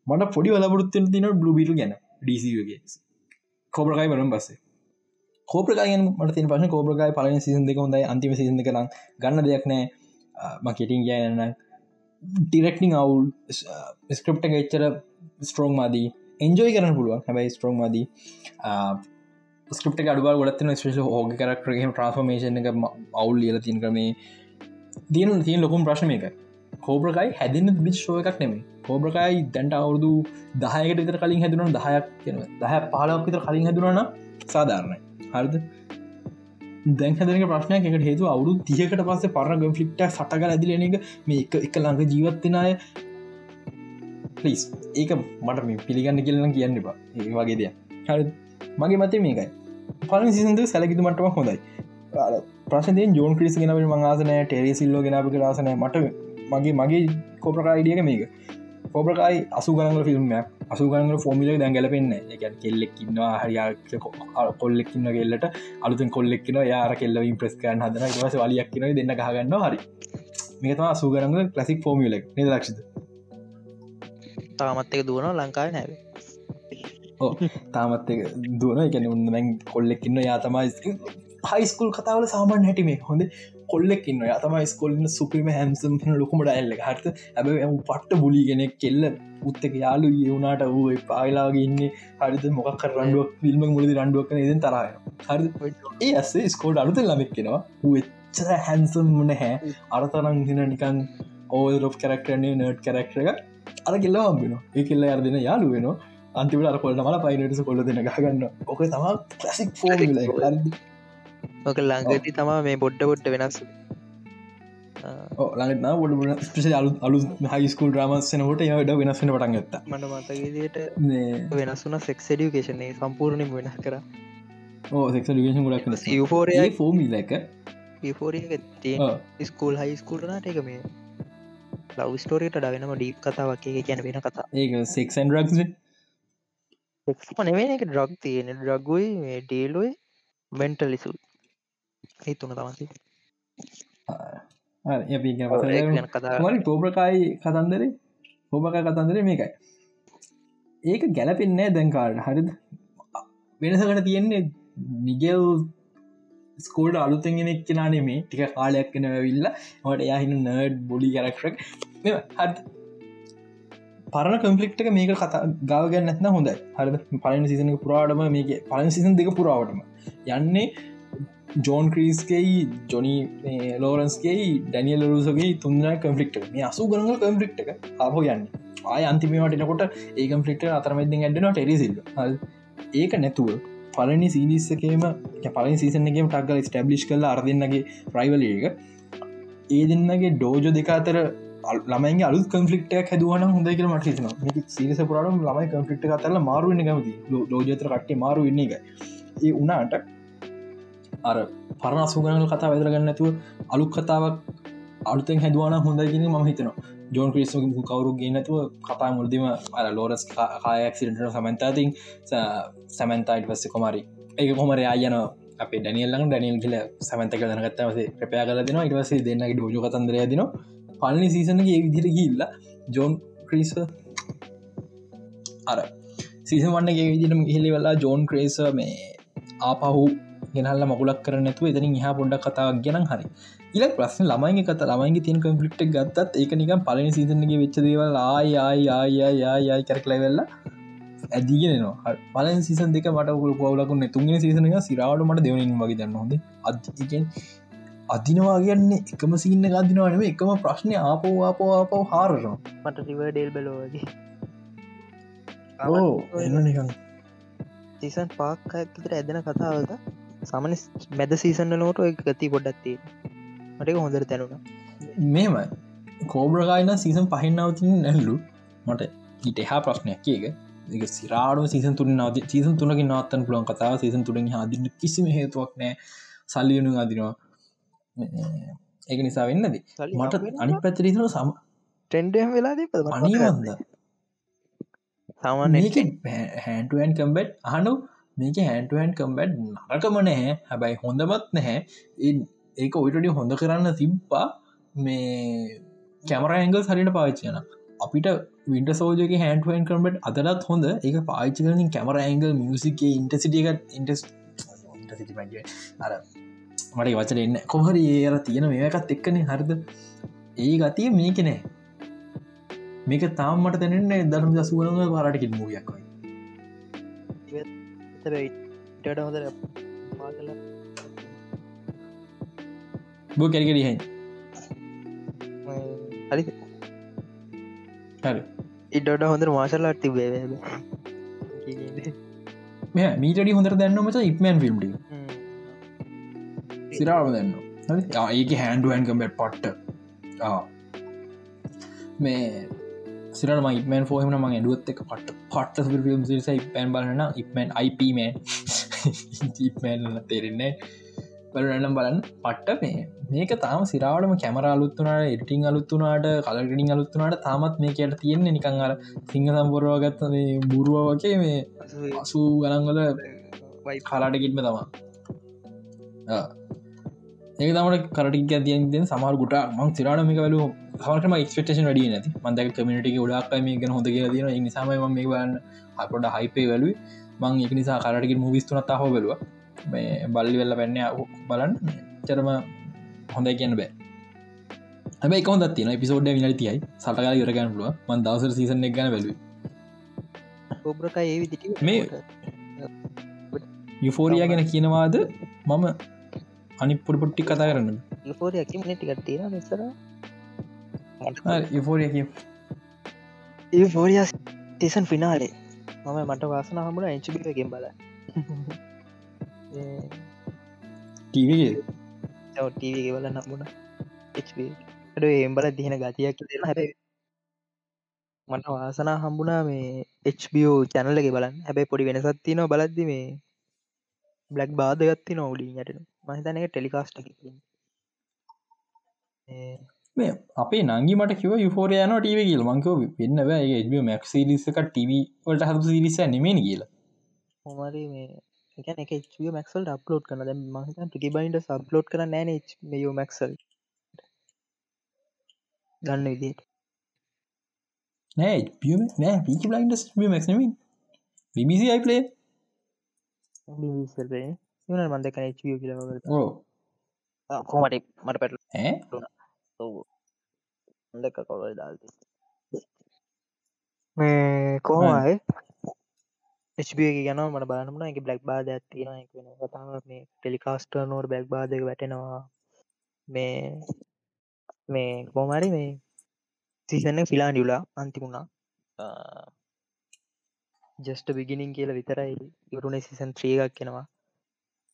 මට පොඩි වලපුරත්තුන තින බ්ලුබිටල් ගැන ඩීසිගේ කෝබ්‍රකයි වරම් බස්සේ කෝප්‍රකායන් මට තින පශන කෝප්‍රකායි පලන සිසින් දෙක හොඳයි අන්තිම සිසිද කරම් ගන්න දෙයක් නෑ. මකෙටින් ගයන්න ටිරෙක්නිං අවුල් ස්ක්‍රප්ට එච්චර ස්ට්‍රෝන් මදී. එන්ජෝයි කරන පුළුවන්. හැබයි ස්ට්‍රෝන් මදී. ස්ක්‍රප්ට අඩුව ගොඩත්න ස්පේෂ හෝග කරක්ටරගේ ට්‍රන්ස්ෆර්මේෂන් එක අවුල් ලියල තින් ක්‍රමේ. තියන තියන ලොකුම් ප්‍රශ්න එක කෝබ්‍රකයි හැදින්න බිච් ෂෝ එකක් නෙමේ කෝබ්‍රකයි දැන්ට අවුරදු දහයකට විතර කලින් හැදුන දහයක් කියන දහ පාලක් විතර කලින් හැදුනන සාධාරණය. හරිද? දැන් හැදරක ප්‍රශ්නයක්. එකට හේතු අවුදු තියකට පස්සේ පරණ ගම් ෆික්ට සටක ඇදිලන එක මේ එක එක ළඟ ජීවත්තිනය පලිස් ඒක මට මේ පිළිගන්න කියලන කියන්න එපා. ඒ වගේ දෙයක්. හරි මගේ මතේ මේකයි. පල සිසන්ද සැලකිතු මටම හොඳයි. ප්‍රශ්නයෙන් ජෝන් ක්‍රිස් ගෙනව මංආසනය ටෙරේ සිල්ලෝ ගෙනපි රාසනය මට මගේ මගේ කෝප්‍රකායිඩියක මේක. කෝප්‍රකායි අසු ගනගල ෆිල්ම්මයක් අසු ගනගල ෆෝමිල දැන් ගැලපෙන්න්න එක කෙල්ලෙක්කින්නවා හරි කොල්ලෙක්කින්න කෙල්ලට. අලුතෙන් කොල්ලෙක්න යාර කෙල්ලවින් ප්‍රස්කයන් හදන ස වලියක්කින දෙන්න ගහගන්න හරි. මේතම අසුගරග ලසික් ෆෝමිලක් නිද ලක්ෂද තාමත් එක දුවන ලංකාව නැවේ තාමත් දුවන එකන උන්න කොල්ලෙක්කින්න යා තමයි හයිස්කුල් කතාවල සාමාන් හැටිමේ හොඳ කොල්ලෙක්න්න යතම ස්කොල්න්න සුපිම හැම්සම් ලොකුමට ඇල්ල හට ඇබ පට්ට බුලිගෙනෙක් කෙල්ල උත්තක යාලු ඒවුණට වූ පාලාගේ ඉන්න. හරිත මොකක් රන්ඩුවක් ෆිල්ම මුලදි රන්ඩුවක් නදෙන් තරය හරි ඒ ඇස්සේ ස්කෝඩ් අලුත ලමෙක්කෙනවා එච්චර හැන්සම් නැහැ. අරතරං දින නිකන් ඕල් රොප් කරක්ටරන්නේ නර්ඩ් කරක්ටර එක අර කෙල්ලා හම්බෙන ඒ කෙල්ල අරදින යාලු වෙනවා. අන්තිවට අර කොල්ට මල පයිනටස කොල්ල දෙන ගන්න ඕක තම ක්ලසික් ෆෝ ඕක ලංගති තමා මේ බොඩ්ඩ බොඩ්ඩ වෙනස් ලඟන ොඩ ස්පේෂ අලු අලු හයිස්කූල් රාමස්සනකොට යට වෙනස්සන පටන් ගත්ත. මට මතගේදයට වෙනස් වන සෙක්ස් ඩියුකේෂනේ සම්පූර්ණින් වෙනස් කර. ඕ සෙක්ෂ ඩිකේෂන් ගොඩක් යුෆෝරය ෆෝමි ලක යුෆෝරිය ස්කූල් හයිස්කූල්නට එක මේ ලව් ස්ටෝරියට ඩවෙනම ඩීප් කතාවක්. එක කියන වෙන කතා. ඒ සෙක්න් රක්ෂ නෙවෙන එක ඩ්‍රක් තියෙන ඩ්‍රගුයි මේ ඩේලුයි මෙන්ටලිසු ඒ තුන තමසි මරි කෝප්‍රකායි කතන්දරේ? හෝබකයි කතන්දරේ මේකයි. ඒක ගැලපෙන්නේ දැන්කාඩ හරිද? වෙනසකට තියෙන්නේ මිගල් ස්කෝල්ඩ අලුතෙන්ගෙන එක්කෙනනේ මේ ටික කාලයක් කෙන විල්ල ට යහින නර්ඩ් බොඩි කරක්රක් හත් පරණ කම්පලික්ට මේක කතා ගාවගන්න නැත්න හොඳ හරද? පලන සිසන පුරාටම මේක පලන සිසන් දෙක පුරාවටම. යන්නේ ජෝන් ක්‍රීස්කෙයි ජොනි ලෝරන්ස්ගේ ඩැනියල් ලරුසගේ තුන්න කම්පලික්ට මේ අසු ගනග කම්පලික්් එක අපහෝ යන්න. ආය අන්තිමේටනකොට ඒ කම්පලික්ට අතරමෙදින් ඇඩන ටෙරිසිල් ඒක නැතුව පලනි සීලිස්සකේම පලින් සීසනගේ ටක්ගල ස්ටබ්ලිෂ් කල අරදින්නගේ ප්‍රයිවල එක. ඒ දෙන්නගේ ඩෝජ දෙක අතර ළමයි අලු කන්ෆලික්ට හැදුවන හොඳ කියල මට හිතන සිරිස පුරට ළමයි කන්ෆලික්ට අතරල මාරුවන්න කමති. ලෝජතර කට්ටේ මාරු වෙන්න එක ඒ උනාට අර පරණ අසුගනල් කතා වැදරගන්න ඇතුව අලුක් කතාවක් අලුතෙන් හැදවාන හොඳගෙන ම හිතන ජෝන් ක්‍රිස් කවරු ගන්නතුව කතා මුල්දිම අර ලෝරස් කායක්සිට සමන්තාතින් සැමන්තයිට පස්ස කොමරි ඒක කොමර ආයන අපේ ඩනියල්ලඟ ඩනියල් කියල සමන්තක දනගත්තවස ප්‍රපයා කල දෙන ඉටවසේ දෙන්නගේ ඩෝජ කතන්දරය දිනවා පලනි සීසනගේ විදිර ගිල්ල ජෝන් ක්‍රීස අර සීසන් වන්නගේ විදිරම ගිහිලි වෙලා ජෝන් ක්‍රේස මේ ආපහු ගෙනල්ල මකුලක් කරනතු එතනින් හා පොඩ්ඩක් කතාවක් ගැන හරි. ඉල ප්‍රශ්න ළමයි කත ළමයිගේ තින් කම්පලිට් ගත්තත් ඒක නිකම් පලනි සීසනගේ වෙච්ච දේවල් ආය ආය ආය කරකලවෙල්ලා ඇදිගෙනවා පලන් සිසන් දෙක මට ුල පවලකුන්න තුන්ගෙන සීසනක සිරාවට මට දෙවනින් වගේ දන්න හොද අදගෙන් අදිනවා කියන්නේ එකම සින්න ගදිනවනම එකම ප්‍රශ්නය ආපෝ ආපෝ ආපෝ හාරනවා. මට රිවර්ඩේල් බලෝගේ නිකන්. සීසන් පාක්කඇතර ඇදෙන කතාවක සමන මැද සීසන්න නෝට ඔය ගති ගොඩත්තේ මටක හොඳර තැනුණ මේමයි. කෝබ්‍රගායින සීසන් පහින්නවතින් නැල්ලු. මට ඊට එහා ප්‍රශ්නයක් කියක එක සිරාඩ සීසන් තුර නද සීසන් තුනක නත්තන් පුලන් කතා සීසන් තුරින් හදින්න කිසිම හේතුවක් නෑ සල්ලියනු අදිනවා ඒක නිසා වෙන්නද. මට අනි පැතරිතුන සම ටෙන්ඩම් වෙලා අනිවන්ද සාමාන්‍ය හැන්ටුවන් කම්බෙට් අහනු. මේක හැන්ටුවන් කම්බැට් නරකම නැහැ. හැබැයි හොඳමත් නැහැ. ඒක ඔයිටඩි හොඳ කරන්න තිබ්බා මේ කැමර ඇංගල් සරිට පාච්චයන අපිට විට සෝජක හැන්ටුවන් කම්බට අදරත් හොඳ. ඒක පාච්චි කරනින් කැමර ඇංගල් මියසික ඉන්ටසිටියක ඉන්ටස් අර මට වචන එන්න. කොහරි ඒර තියෙන මේකත් එක්කන. හරිද? ඒ ගතිය මේක නෑ. මේක තාම්මට තැනෙන්නේ දරම් දසුවනග පරටකින් මාතල බෝ කැරිකරි හැ හරි. ඉඩට හොඳර මාශල්ලාට තිබේ මෙ මීටඩි හොඳර දැන්නමච ඉක්මන් ෆිල්ම්ටි සිරාව දෙන්න. ඒක හැන්ඩුවන් කම්බට පට්ට. මේ සිරම ඉක්මන් ෆෝහම ම ඇඩුවත් එක පට පට්ට ිල්ම් සිරිස ඉපැන් බලන ඉක්මන් අයිපමන් තේරෙන්නේ බලනම් බලන්න පට්ට මේ. මේක තාම සිරාවටම කැමර අලුත්තුනාට එටිං අලුත්තුනාට කලගඩින් අලුත්තුනාට තාමත් මේ කට තියෙන්නේ නිකං අර සිංහ සම්පුරවාගත්ත මේ බුරුව වගේ මේ අසූ ගලන්වල කලාටකිටම තමා ඒක තමට කරටික් ඇතියෙන් සමාර ගුට මං සිරාට මේක වලු හමටම ක්ස්පේෂන් වැඩිය නැති. මන්දක කමිටි ගොඩක් මේ ගැන හොඳ තියෙන නිසාම මේ බලන්න අපට හයිපේ වැලු මං එක නිසා කරටක මුවිස්තුනත් හෝ බලවා. මේ බල්ලි වෙල්ල පැන්න බලන්න. චරම හොඳයි කියන්න බෑ. හැබයි කොහොද තින පිසෝඩ් විනට තියයි. සටකාල යරගන්න පුලුව මන් දවසර සීසන එක ගන බැලු ඔබ්‍රක ඒ මේ යුෆෝරියා ගැන කියනවාද? මම අනි පුඩපොට්ටි කතා කරන්න. තියෙන නිසර ඒෆෝරිය තිසන් ෆිනාලේ මම මට වාසන හමුණ එංචිිකගෙන් බල ටීවගේ ටීවගේ වල නම්බුණ ඩ එම්බල දිහෙන ගතියක් හැබ මට වාසනා හම්බුණා මේ HBO චැනලක බලන්න. හැබැයි පොඩි වෙනසත් තින බලද්දි මේ බ්ලක් බාධගත්ති නොවලින් යට මහිතන එක ටෙලිකාස්ට මේ අපේ නංගි මට කිව යුෆෝරයන ටව කියල. මංකව වෙන්න බෑ. මැක් සිරිසක ටව වලට හතු සිරිස නෙමෙන කියලා. හොමරි මේ එක මක්සල් අප්ලෝඩ් කන මහිතන් ටිකි බයින්ට සබ්ලෝඩ් කර නෑන මෙයෝ මැක්සල් ගන්න විදියට නෑ නෑ පිචි බලයින්ඩ මක්නමින් බිසි බිසල්ේ යන මන්දක චිය කියලව ඕ කොමට මට පැටල ඈ? හොඳක කොල දාල්ති මේ කෝමයි HB ගැන මට බලන්නන එක බ්ලක් එක වෙන කතාව මේ ටෙලිකාස්ට නෝට බැක් බාධක වැටෙනවා. මේ මේ කෝමරි මේ සිසන්න ෆිලාන් යුලා අන්තිමුණා ජස්ට බිගිනින් කියල විතරයි ඉවරුණ සිසන් ත්‍රී එකක් කෙනවා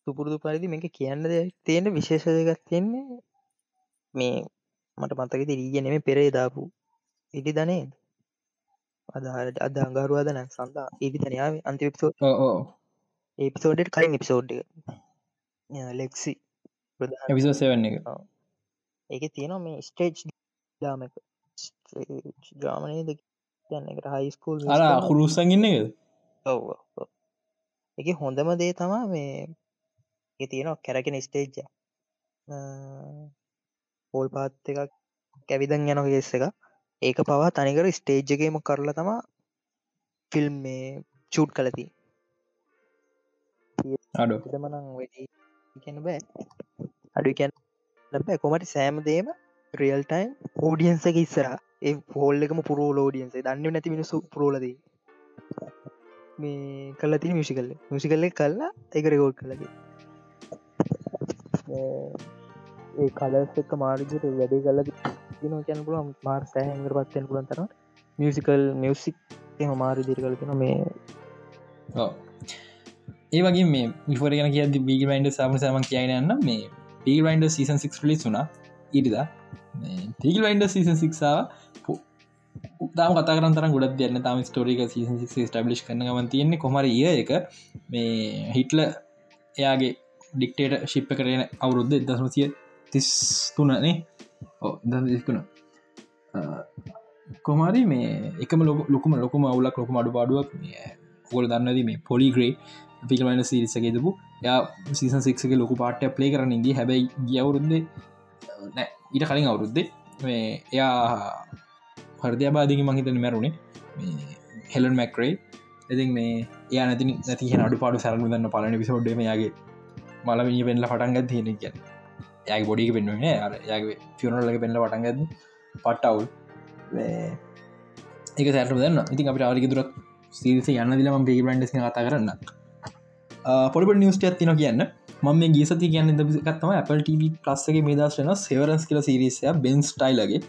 සුපුරුදු පරිදි මේක කියන්න තියෙන විශේෂ දෙකක් තියෙන්නේ මේ මට මතක රීග නෙම පෙරේ දාපු ඉඩි ධනේ අද අංගරුවාදන සඳා ඉදි තනයාව අන්තිපිසෝ ඒපිසෝඩට කලින් එපිසෝඩ් ලෙක්සි එපිසෝ සෙවන්න එක. ඒක තියෙනවා මේ ස්ටේජ් දාමක ජාමනයද එකට හයිස්කූල් අර හුරුසගන්න එක ඔව එක හොඳම දේ තමා මේ ඒ තියෙනවා කැරකෙන ස්ටේජ්ජ පෝල් පාත් එකක් කැවිදන් යන ගෙස්ස එක ඒක පවා තනිකර ස්ටේජ්ජගේම කරලා තමා ෆිල්ම් මේ චූට් කලති අඩු මනං වැඩි කියන්න බෑ. අඩු කියන්න බෑ. කොමට සෑම දේම රියල් ටයිම් ෝඩියන්සක ඉස්සර ඒ පෝල් එකම පුරෝ ලෝඩියන්සේ දන්න නැති මිනිසු පුරෝලදී මේ කල්ල ති මිසිකල්ල මිසිකල්ල කල්ලා එක රෙකෝඩ් කලගේ ඒ කලස් එක මාර්ගට වැඩේ කල්ල දින කියන්න පුලම් මාර් සෑහඟර පත්වයෙන් පුළන්තර මියසිකල් මියසික් එම මාරි දිරි කලතින මේ ඒ වගේ මේ විෆර ගෙන කිය බිග වයින්ඩ සම සම කියයනන්න මේ පිල් වයින්ඩ සීසන් 6 ලිස් වුනා ඉරිදා පිල් වයින්ඩ සීසන් සික්සාාව තාම කතාරන් තර ගොඩ දෙන්න තම ස්ටෝරික සීසන් ටබ්ලි් කරනගමන් තියෙන්නේ කොමර ඒ එක. මේ හිටල එයාගේ ඩික්ටේට ශිප්ප කරන අවුරුද්ධ දසමසිය තිස් තුනනේ ඕ දකුණ කොමාරි මේ එකම ලොක ලොකුම ලොකුම අවුලක් ලොකුම අඩු පාඩුවක් ගොල දන්නද මේ පොලිග්‍රේ පිකමන සිරිසකෙදපු යා සීසන් සික්ක ලොකු පාටය ප්ලේ කරන ඉදී හැබැයි ගියවුරුද්දේ නෑ ඊට කලින් අවුරුද්දේ මේ එයා හර්දයබාදික මහිතන මැරුණේ. හෙලන් මැක්රේ ඉතින් මේ ඒ නැති නැති අඩු පාඩු සරම දන්න පලන පිසෝඩ්ඩම යාගේ මලමිනි පෙන්ල පටන්ගත් තියෙන කිය යගේ බොඩික පෙන්නුවන අර යගේ ෆියනල්ලක පෙන්ල පටන්ගත් පට්ටවුල් ඒක සැට දන්න ඉතින් අපට ආරික දුරක් සිරිස යන්න දිලම පිගි බන්ඩස් කතා කරන්න පොඩිපට නිියස්ට ඇතින කියන්න. ම මේ ගේසති කියන්න දකත්තම Apple TV ප්ලස්සගේ මේ දශන සෙවරන්ස් කියල සිරිසය බෙන් ස්ටයිල්ලගේ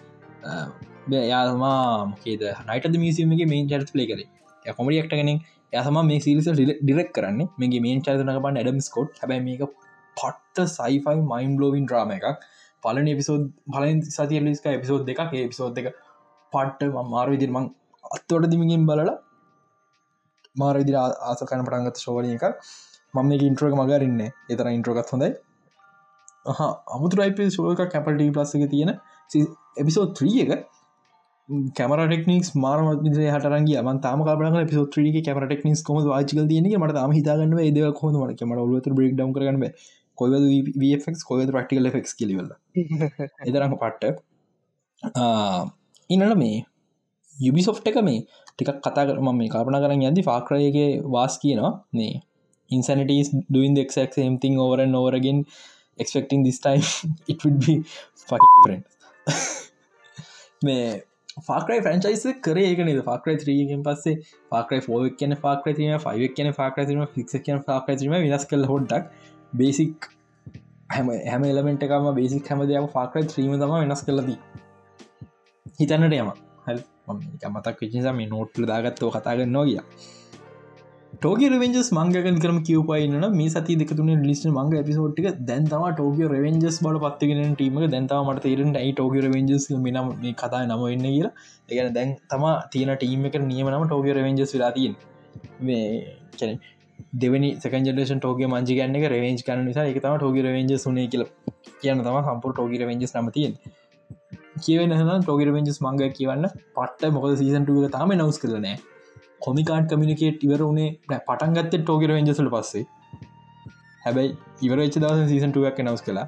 යාමා මොකේද? නයිට මියසිමගේ මේන් චර්ස් පලේ කරේ. කොමඩියක්ට කෙනෙක්. යසම මේ සිරිස ඩිරෙක් කරන්නේ. මේගේ මේන් චරිතනක පන්න ඇඩම් ස්කොට් හැබැ මේක පට්ට සයිෆයි මයින් ලෝවින් ්‍රාම එකක්. පලන එපිසෝඩ් බලන් සතිය ලිස්ක එපිසෝඩ් දෙක එපිසෝඩ් එක පට්ට මාර විදිරමං අත්තවට දිමිගෙන් බලලා මාර විදිර ආසකන පටන්ගත ශෝවලිය එක මම මේ ඉන්ට්‍රෝක මගරන්න එතර ඉන්ට්‍රෝකත් හොඳයි. අමුතුරයිප ශෝක කැපල්ට ප්ලස්සක තියෙන එපිසෝඩ් 3 එක. කැමර ටෙක්නික් මාරමත් හටරගේ ම තම කපන පිසෝත්‍රී කැමර ටෙක්නික් කොම වාචිකල් තියන මට ම හිතාගන්න ඒද කොහොමට මට ඔලුවත බ්‍රේක් ඩම් කරගන්න කොයි වෆක් කොය ප්‍රක්ටිකල් ෆෙක් කිලිවල එදරම පට්ට. ඉන්නට මේ යුබිසෝෆ් එක මේ ටිකක් කතා කරම මේ කල්පන කරන්න යදි ෆාක්‍රයගේ වාස් කියනවා. නේ insanity is doing the exact same thing over and over again expecting this time it would be fucking different. මේ ෆාක්‍රයි ෆ්‍රන්චයිස කරේ ඒකන ෆාක්‍රයි ත්‍රීගෙන් පස්සේ ෆාක්‍රයි ෆෝක් කියන ෆාක්‍රතිම ෆයික් කියන ෆාක්‍රතිම ෆික්ෂ කියන ෆාක්‍රතිම වෙනස් කල හොඩ්ඩක් බේසික් හැම හැම එලමෙන්ට එකම බේසික් හැම දෙයක් ෆාක්‍රයි ත්‍රීම තම වෙනස් කලදී හිතන්නට යම හ මතක් විචිසා මේ නෝට්ල දාගත්තව කතාගන්නවා කිය ටෝක රවෙන්ජස් මංගකන් කරම කිවපයින්න මේ සති දෙකතුන ලිස් මංග පිසෝට්ික දැන්තම ටෝක රවෙන්ජස් බල පත්තිගෙන ටීම දැන්තාව මට තේරෙන යි ටෝක රවෙන්ජස් මිනම් මේ කතා නම එන්න කියලා. එකන දැන් තම තියන ටීම එක නියමනම ටෝක රවෙන්ජස් වෙලාතියෙන් මේ කැන දෙවනි සකජලේෂන් ටෝක මංජි ගන්න එක රවෙන්ජ් කන නිසා එක තම ටෝක රවෙන්ජ සුනේ කියල කියන්න තම සම්පුර ටෝක රවෙන්ජස් නමතියෙන් කියවන ටෝක රවෙන්ජස් මංග කියවන්න. පට්ට මොකද සීසන්ටුව තම නවස් කරනෑ කොමිකාන් කමිනිකේට් ඉවර වුණේ පටන් ගත්ත ටෝකර වෙන්ජසල පස්සේ. හැබැයි ඉවරච දස සීසන්ටුවක් නවස් කලා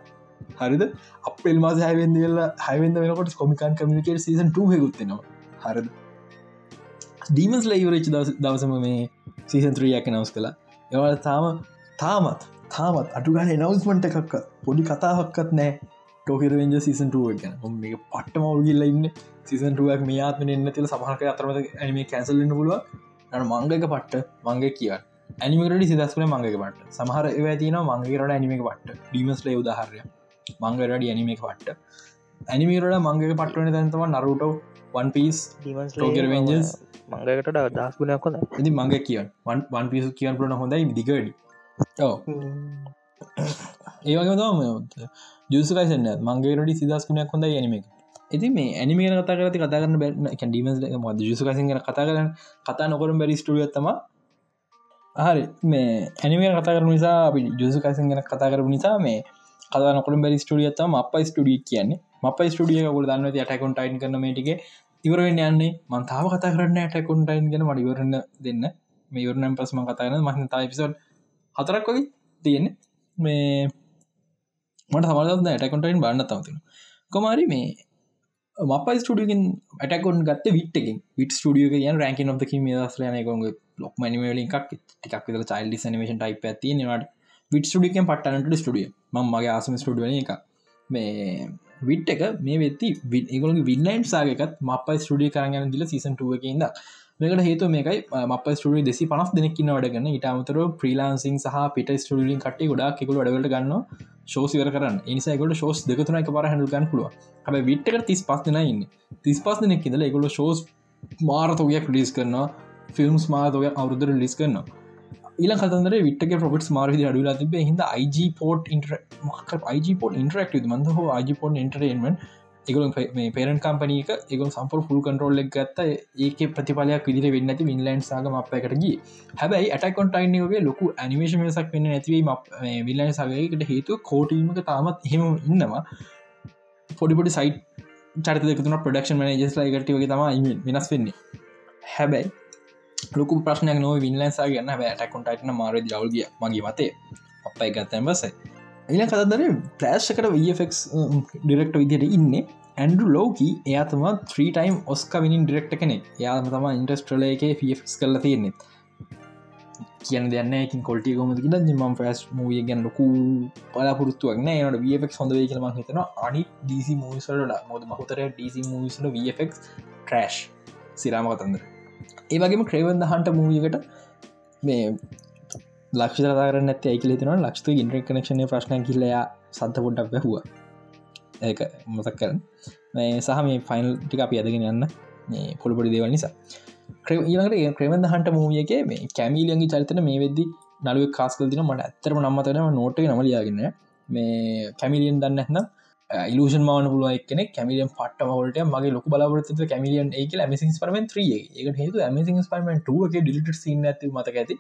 හරිද? අපල් මාස හැවෙන්ද වෙල්ලා හැවෙන්ද වෙනකොට කොමිකාන් කමිනිකේට සීසන් හකුත්තිනවා හරද? ඩීමස් ලයිවරච් දවසම මේ සීසන්ත්‍රියක නවස් කලා එවල තාම තාමත් තාමත් අටුගන නවස්මට එකක් පොඩි කතාහක්කත් නෑ ටෝකරවෙන්ජ සිසන්ටුව ගැන. මේ පට්ට මවුගිල්ල ඉන්න. සිසන්ටුවක් මේ ආත්ම එන්න තිල සමහක අතරමද ඇනිම කැන්සල්ලන්න පුළුව නට මංගක පට්ට මංග කිය ඇනිමකට සිදස්කන මංගක පට සමහර ඇතින මංගේරට ඇනිමක පට්ට. ඩීමස්ල උදාහරය මංගරඩ ඇනිමක පට්ට. ඇනිමේරට මංගක පට්වන තැන්තම නරුට වන් පිස් ටෝකරවෙන්ජස් මංගකට දස් ගුණයක් හොඳ ඉදි මංග කියන් වන් පිසු කියන් පුලන හොඳයි දිගඩි ඒවගේ තම ජසකයිසන්න මංගේරට සිදස්කුණයක් හොඳ ඇනිමක ඇති මේ ඇනිමේ කතා කරති කතා කරන්න බැ ඩීමස් ම ජසකසින් කතා කරන කතා නොකරම් බැරි ස්ටුවත්තම හරි. මේ ඇනිමේ කතා කර නිසා අපි ජසකසින් ගැන කතා කරපු නිසා මේ කතා නොකළ බැරි ස්ටඩියත්තම අප ස්ටඩිය කියන්නේ. මප ස්ටඩිය ගොල දන්න ඇටකොන්ටයින් කරන මේටිගේ ඉවරෙන් යන්නේ. මන්තාව කතා කරන්න ඇටකොන්ටයින් ගැන මට ඉවරන්න දෙන්න. මේ ඉවරනම් පස්ම කතාන මහින තා පිසොඩ් හතරක් වගේ තියෙන්නේ. මේ මට සමලද ඇටකොටයින් බන්න තවතින කොමාරි මේ මප ස්ටඩියකින් ඇටකොන් ගත්ත විට්කින් විට ස්ටිය කිය රැකින් of කිම දස්ලන කොග ලොක් මනිවලින් එකක්. ටිකක් විදල චයිල් නිමේෂන් ටයිප ඇති නට විට ස්ටියකෙන් පටනට ස්ටිය ම මගේ ආසම ස්ටිය එක මේ විට් එක මේ වෙති ඒගොල විල්ලයින් සාගකත් මප ස්ටිය කරගන්න දිල සිසන්ටුවකින්ද මේකට හේතු මේකයි. මප ස්ටිය දෙසි පනස් දෙනෙක්කින්න වඩගන්න ඉටමතර ප්‍රීලාන්සිං සහ පිට ස්ටියලින් කට ගොඩා කෙකුල වැඩට ගන්න ශෝසිවර කරන්න. නිසාකොට ශෝස් දෙකතුන එක පර හැඩුගන් පුළුව හැබ විට්ක තිස් පස් දෙෙන ඉන්න. තිස් පස් දෙනෙක් ඉදල එකොල ශෝස් මාරතෝගයක් ලිස් කරනවා. ෆිල්ම්ස් මාතෝය අවුරුදර ලිස් කරනවා. ඊල කතන්දර විට්ක පොට් මාරද අඩුලා තිබ හිද IG පෝට් ඉන්ටර මක් IG පෝට ඉන්ටරක්ට මන්ද හෝ IG පෝට් ඉන්ටරේන්මෙන්ට එකගල මේ පේරන් කම්පනීක එක සම්පර ෆුල් කන්ටරෝල් එක් ගත්ත. ඒක ප්‍රතිඵලයක් විදිර වෙන්න ඇති විල්ලන්් සාග අපකටගේ හැබැයි ඇටකොන්ටයින්ගේ ලොකු ඇනිමේෂන් සක් වෙන්න ඇතිවීම විල්ලන් සගයකට හේතු කෝටීමක තාමත් හෙම ඉන්නවා. පොඩිපොඩි සයිට් චරිත දෙකතුන ප්‍රඩක්ෂන් මනජස් ලයිකටවගේ තම වෙනස් වෙන්නේ. හැබැයි ලොකු ප්‍රශ්නයක් නොව විල්ලන්සා ගන්න. හැබ ඇටකොන්ටයිටන මාර දවල්ගිය මගේ මතේ අපයි ගත්තැන් බසයි එල කතදර පලෑශ්කට වෆෙක් ඩිරෙක්ට විදියට ඉන්න. ඇන්ඩු ලෝකී එයාතම 3ටයිම් ඔස්ක විනින් ඩිරෙක්ට කෙනෙ යාම තම ඉන්ටස්ට්‍රල එක ෆස් කල තියෙනෙත් කියන දෙන්න කොල්ටි කොමති ල ම ෆස් මූිය ගැන ලොකු පලාපුරත්තුවක් නෑ. ට වෆෙක් හොඳ වේ කියලම හිතන අනි ඩීසි මූසලට මොද මහතර ඩීසි මූසල වෆෙක් ට්‍රෑශ් සිරාම කතන්දර. ඒවගේම ක්‍රේවන්ද හන්ට මූියකට මේ ලක්ෂ තරන්න ඇත ඇයිකල තින ලක්ෂ ඉන්ට්‍රක් කනක්ෂණ ප්‍රශ්න කිල්ලයා සත්ත පොඩ්ඩක් වැැහුව. ඒක මතක් කරන මේ සහ මේ ෆයිනල් ටික අපි අදගෙන යන්න. පොළපොඩි දේවල් නිසා. ඊලට ක්‍රමද හන්ට මූියක මේ කැමිලියන්ගේ චරිතන මේ වෙද්දි නලුව කාස්කල් දින මට ඇත්තරම නම්මතනම නෝට නමලියගන්න මේ කැමිලියන් දන්න එන්න ඉලෂන් මාන පුලුව එක්න කැමිලියන් පට මවලට මගේ ලොක බලවරත කැමිලියන් ඒක මසින් පරමෙන් ්‍රිය එක. හේතු මසින් පරමෙන් ටුවගේ ඩිලිට සින්න ඇති මතක ඇති.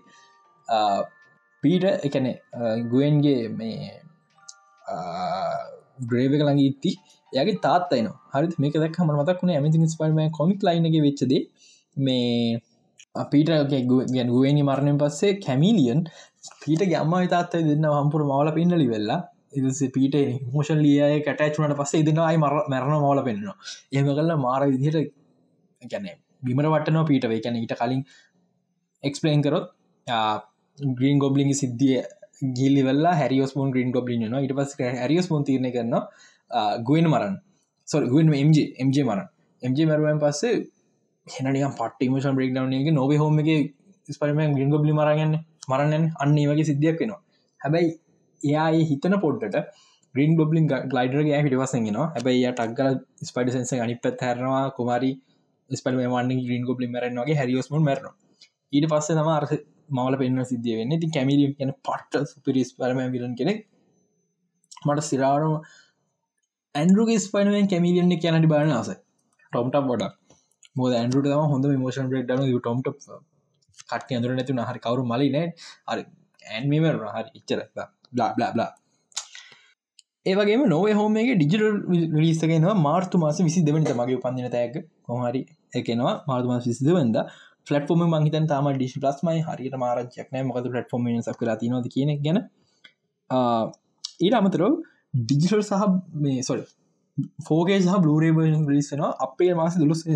පීට එකන ගුවන්ගේ මේ ග්‍රේව ළඟ ඉත්ති යගේ තාත්තයින හරි මේක දක් හම මතක්ුණ ඇමති ස්පල්ම කොමික් ලයිනගේ වෙච්චද මේ අපිට ගැන් ගුවනි මරණයෙන් පස්සේ කැමිලියන් පීට ගම්ම තාත්තයි දෙන්න හම්පුර මවල පින්නලි වෙල්ලා ඉදස පීට මෝෂන් ලියය කටච්චුනට පස්සේ ඉදිනයි මර මැරණ මවල පෙන්න්නවා. එහම කල්ල මාර විදිහට ගැන බිමර වටනවා පීට වේ. කැන ඊට කලින් එක්ස්පලේන් කරොත් ග්‍රීන් ගොබ්ලිං සිද්ධිය ගිල්ලි වෙල්ලා හැරියෝස්මෝන් ග්‍රීන් ගොබ්ලින් න ඉට පස් හැරියස්මෝන් තිරණ කරන්න ගුවන් මරන්. සො ගුවන් MG MG මරන්. MG මරුවන් පස්සේ හෙනනික පට මෂන් බ්‍රෙක් ඩවන්ගේ නොව හෝම එක ස්පරම ගින් ගොබ්ලි මරගන්න මරන්න අන්නේ වගේ සිද්ධියක් වෙනවා හැබැයි එයා හිතන පොඩ්ඩට ග්‍රීන් ගොබ්ලින් ගලයිඩරගේ හිටවසගෙන හැබයි ටක්ගල ස්පයිඩ සන්ස අනි පත් හැරනවා. කුමාරි ස්පල් මන්න ග්‍රීන් ගොබ්ලි මරන්ගේ හැරියෝස්මන් මරන ඊට පස්සේ තම අර්ස මවල පෙන්න්න සිද්ධිය වෙන්න. ති කැමිලිය කියන පට්ට පිරිස් පරම විලන් කෙනෙක්. මට සිරාරම ඇන්රුගේ ස්පයිනෙන් කැමිලියන්නේ කියැනටි බාන ආස ටොම්ට බොඩ මොද ඇන්ඩරුට තම හොඳ මෝෂන් බ්‍රෙක් න ටොම්ට කට්ය අඳර නැතු හරි කවරු මලි නෑ. අර ඇන්මීමර හරි ඉච්චර. Blah blah blah. ඒවගේ නොව හෝමගේ ඩිජිටල් ලිස්සගෙන මාර්තු මාස විසි දෙවනිත මගේ පන්දින තෑක කොහරි එකනවා මාර්තු මාස විසිද වන්ද ෆලට්ෆෝම මහිතන් තම ඩිශි ලස්මයි හරිට මාරච්චක්නෑ මොකද පලට්ෆෝම සක් කලා නොද කියන ගැන. ඊට අමතරව ඩිජිටල් සහ මේ සොල් ෆෝගේ සහ බ්ලරේබර්ෂන් ලිස්සනවා අපේ මාස දුලුස්ද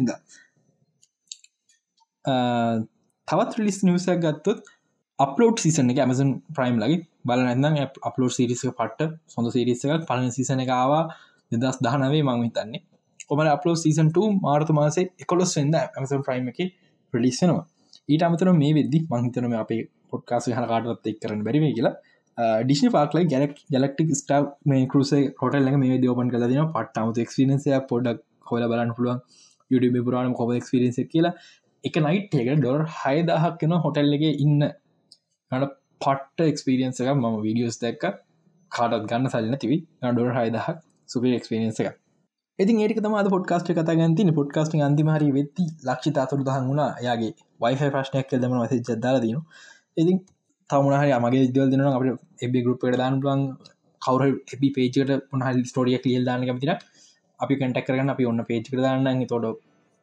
තවත් ලිස් නිවසක් ගත්තොත් අපලෝඩ් සිසන එක ඇමසන් ප්‍රයිම් ලගේ. බල නැදම් අපලෝඩ් සිරිස පට්ට සොඳ සිරිසක පලන සිසන එකවා දෙදස් දහනවේ මං හිතන්නේ. කොමට අපලෝ සීසන්ට මාර්ත මාසේ එකොලොස් වෙද ඇමසන් ප්‍රයිම් එක ප්‍රලිස්සනවා ඊට අමතර මේ වෙද්දි මංහිතනම අපේ පොට්කාස හන කාටත් එක් කරන බැරිම කියලා. ඩිෂි පාක්ලයි ගැලක් ගැලක්ටික් ස්ටා මේ කරුසේ හොටල් මේ දෝපන් කල දෙන පට අමතු එක්ස්පිරන්සය පොඩක් හොල බලන්න පුළුවන්. YouTube පුරාණ කොම එක්ස්පිරන්ස කියලා. එක නයිට් එක ඩොර් හයදහක් කෙන හොටල්ලගේ ඉන්න. නට පට්ට එක්ස්පිරියන්ස එක මම වීඩියෝස් දැක්ක. කාටත් ගන්න සල්ලන තිවි ඩොර් හයදහක්. සුපි එක්ස්පිරියන්ස එක ඉතින් ඒක තම පොඩ්කාස්ට කත ගන්තින පොඩ්කාස්ට අන්තිමහරි වෙත්ති ලක්ෂි අතුරු දහන් වුණා. යාගේ වයිෆ ප්‍රශ්නයක් දම වස ජද්දාල දන ඉතින් තමුණහරි මගේ ඉදවල් දෙන අපට එබි ගරුප්ට දාන පුලන් කවර එබි පේජට පුහල් ස්ටෝරිය ලියල් දාන කමතින අපි කටක් කරන්න අපි ඔන්න පේච් කරදාන්න තොඩ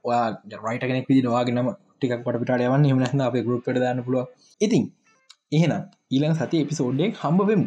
ඔයා රයිට කෙනෙක් විදි වාගෙනම ටිකක් පට පිට යවන්න හමනහන්න අප ගරුප්ට දාන්න පුළුව ඉතින් එහෙනම් ඊළඟ සති එපිසෝඩ්ඩේ හම්බවෙමු.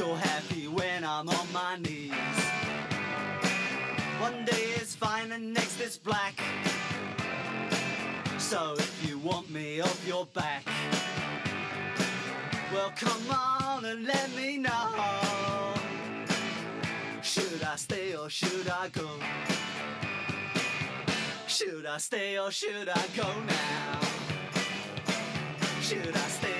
You're happy when I'm on my knees. One day it's fine and next it's black. So if you want me off your back, well, come on and let me know. Should I stay or should I go? Should I stay or should I go now? Should I stay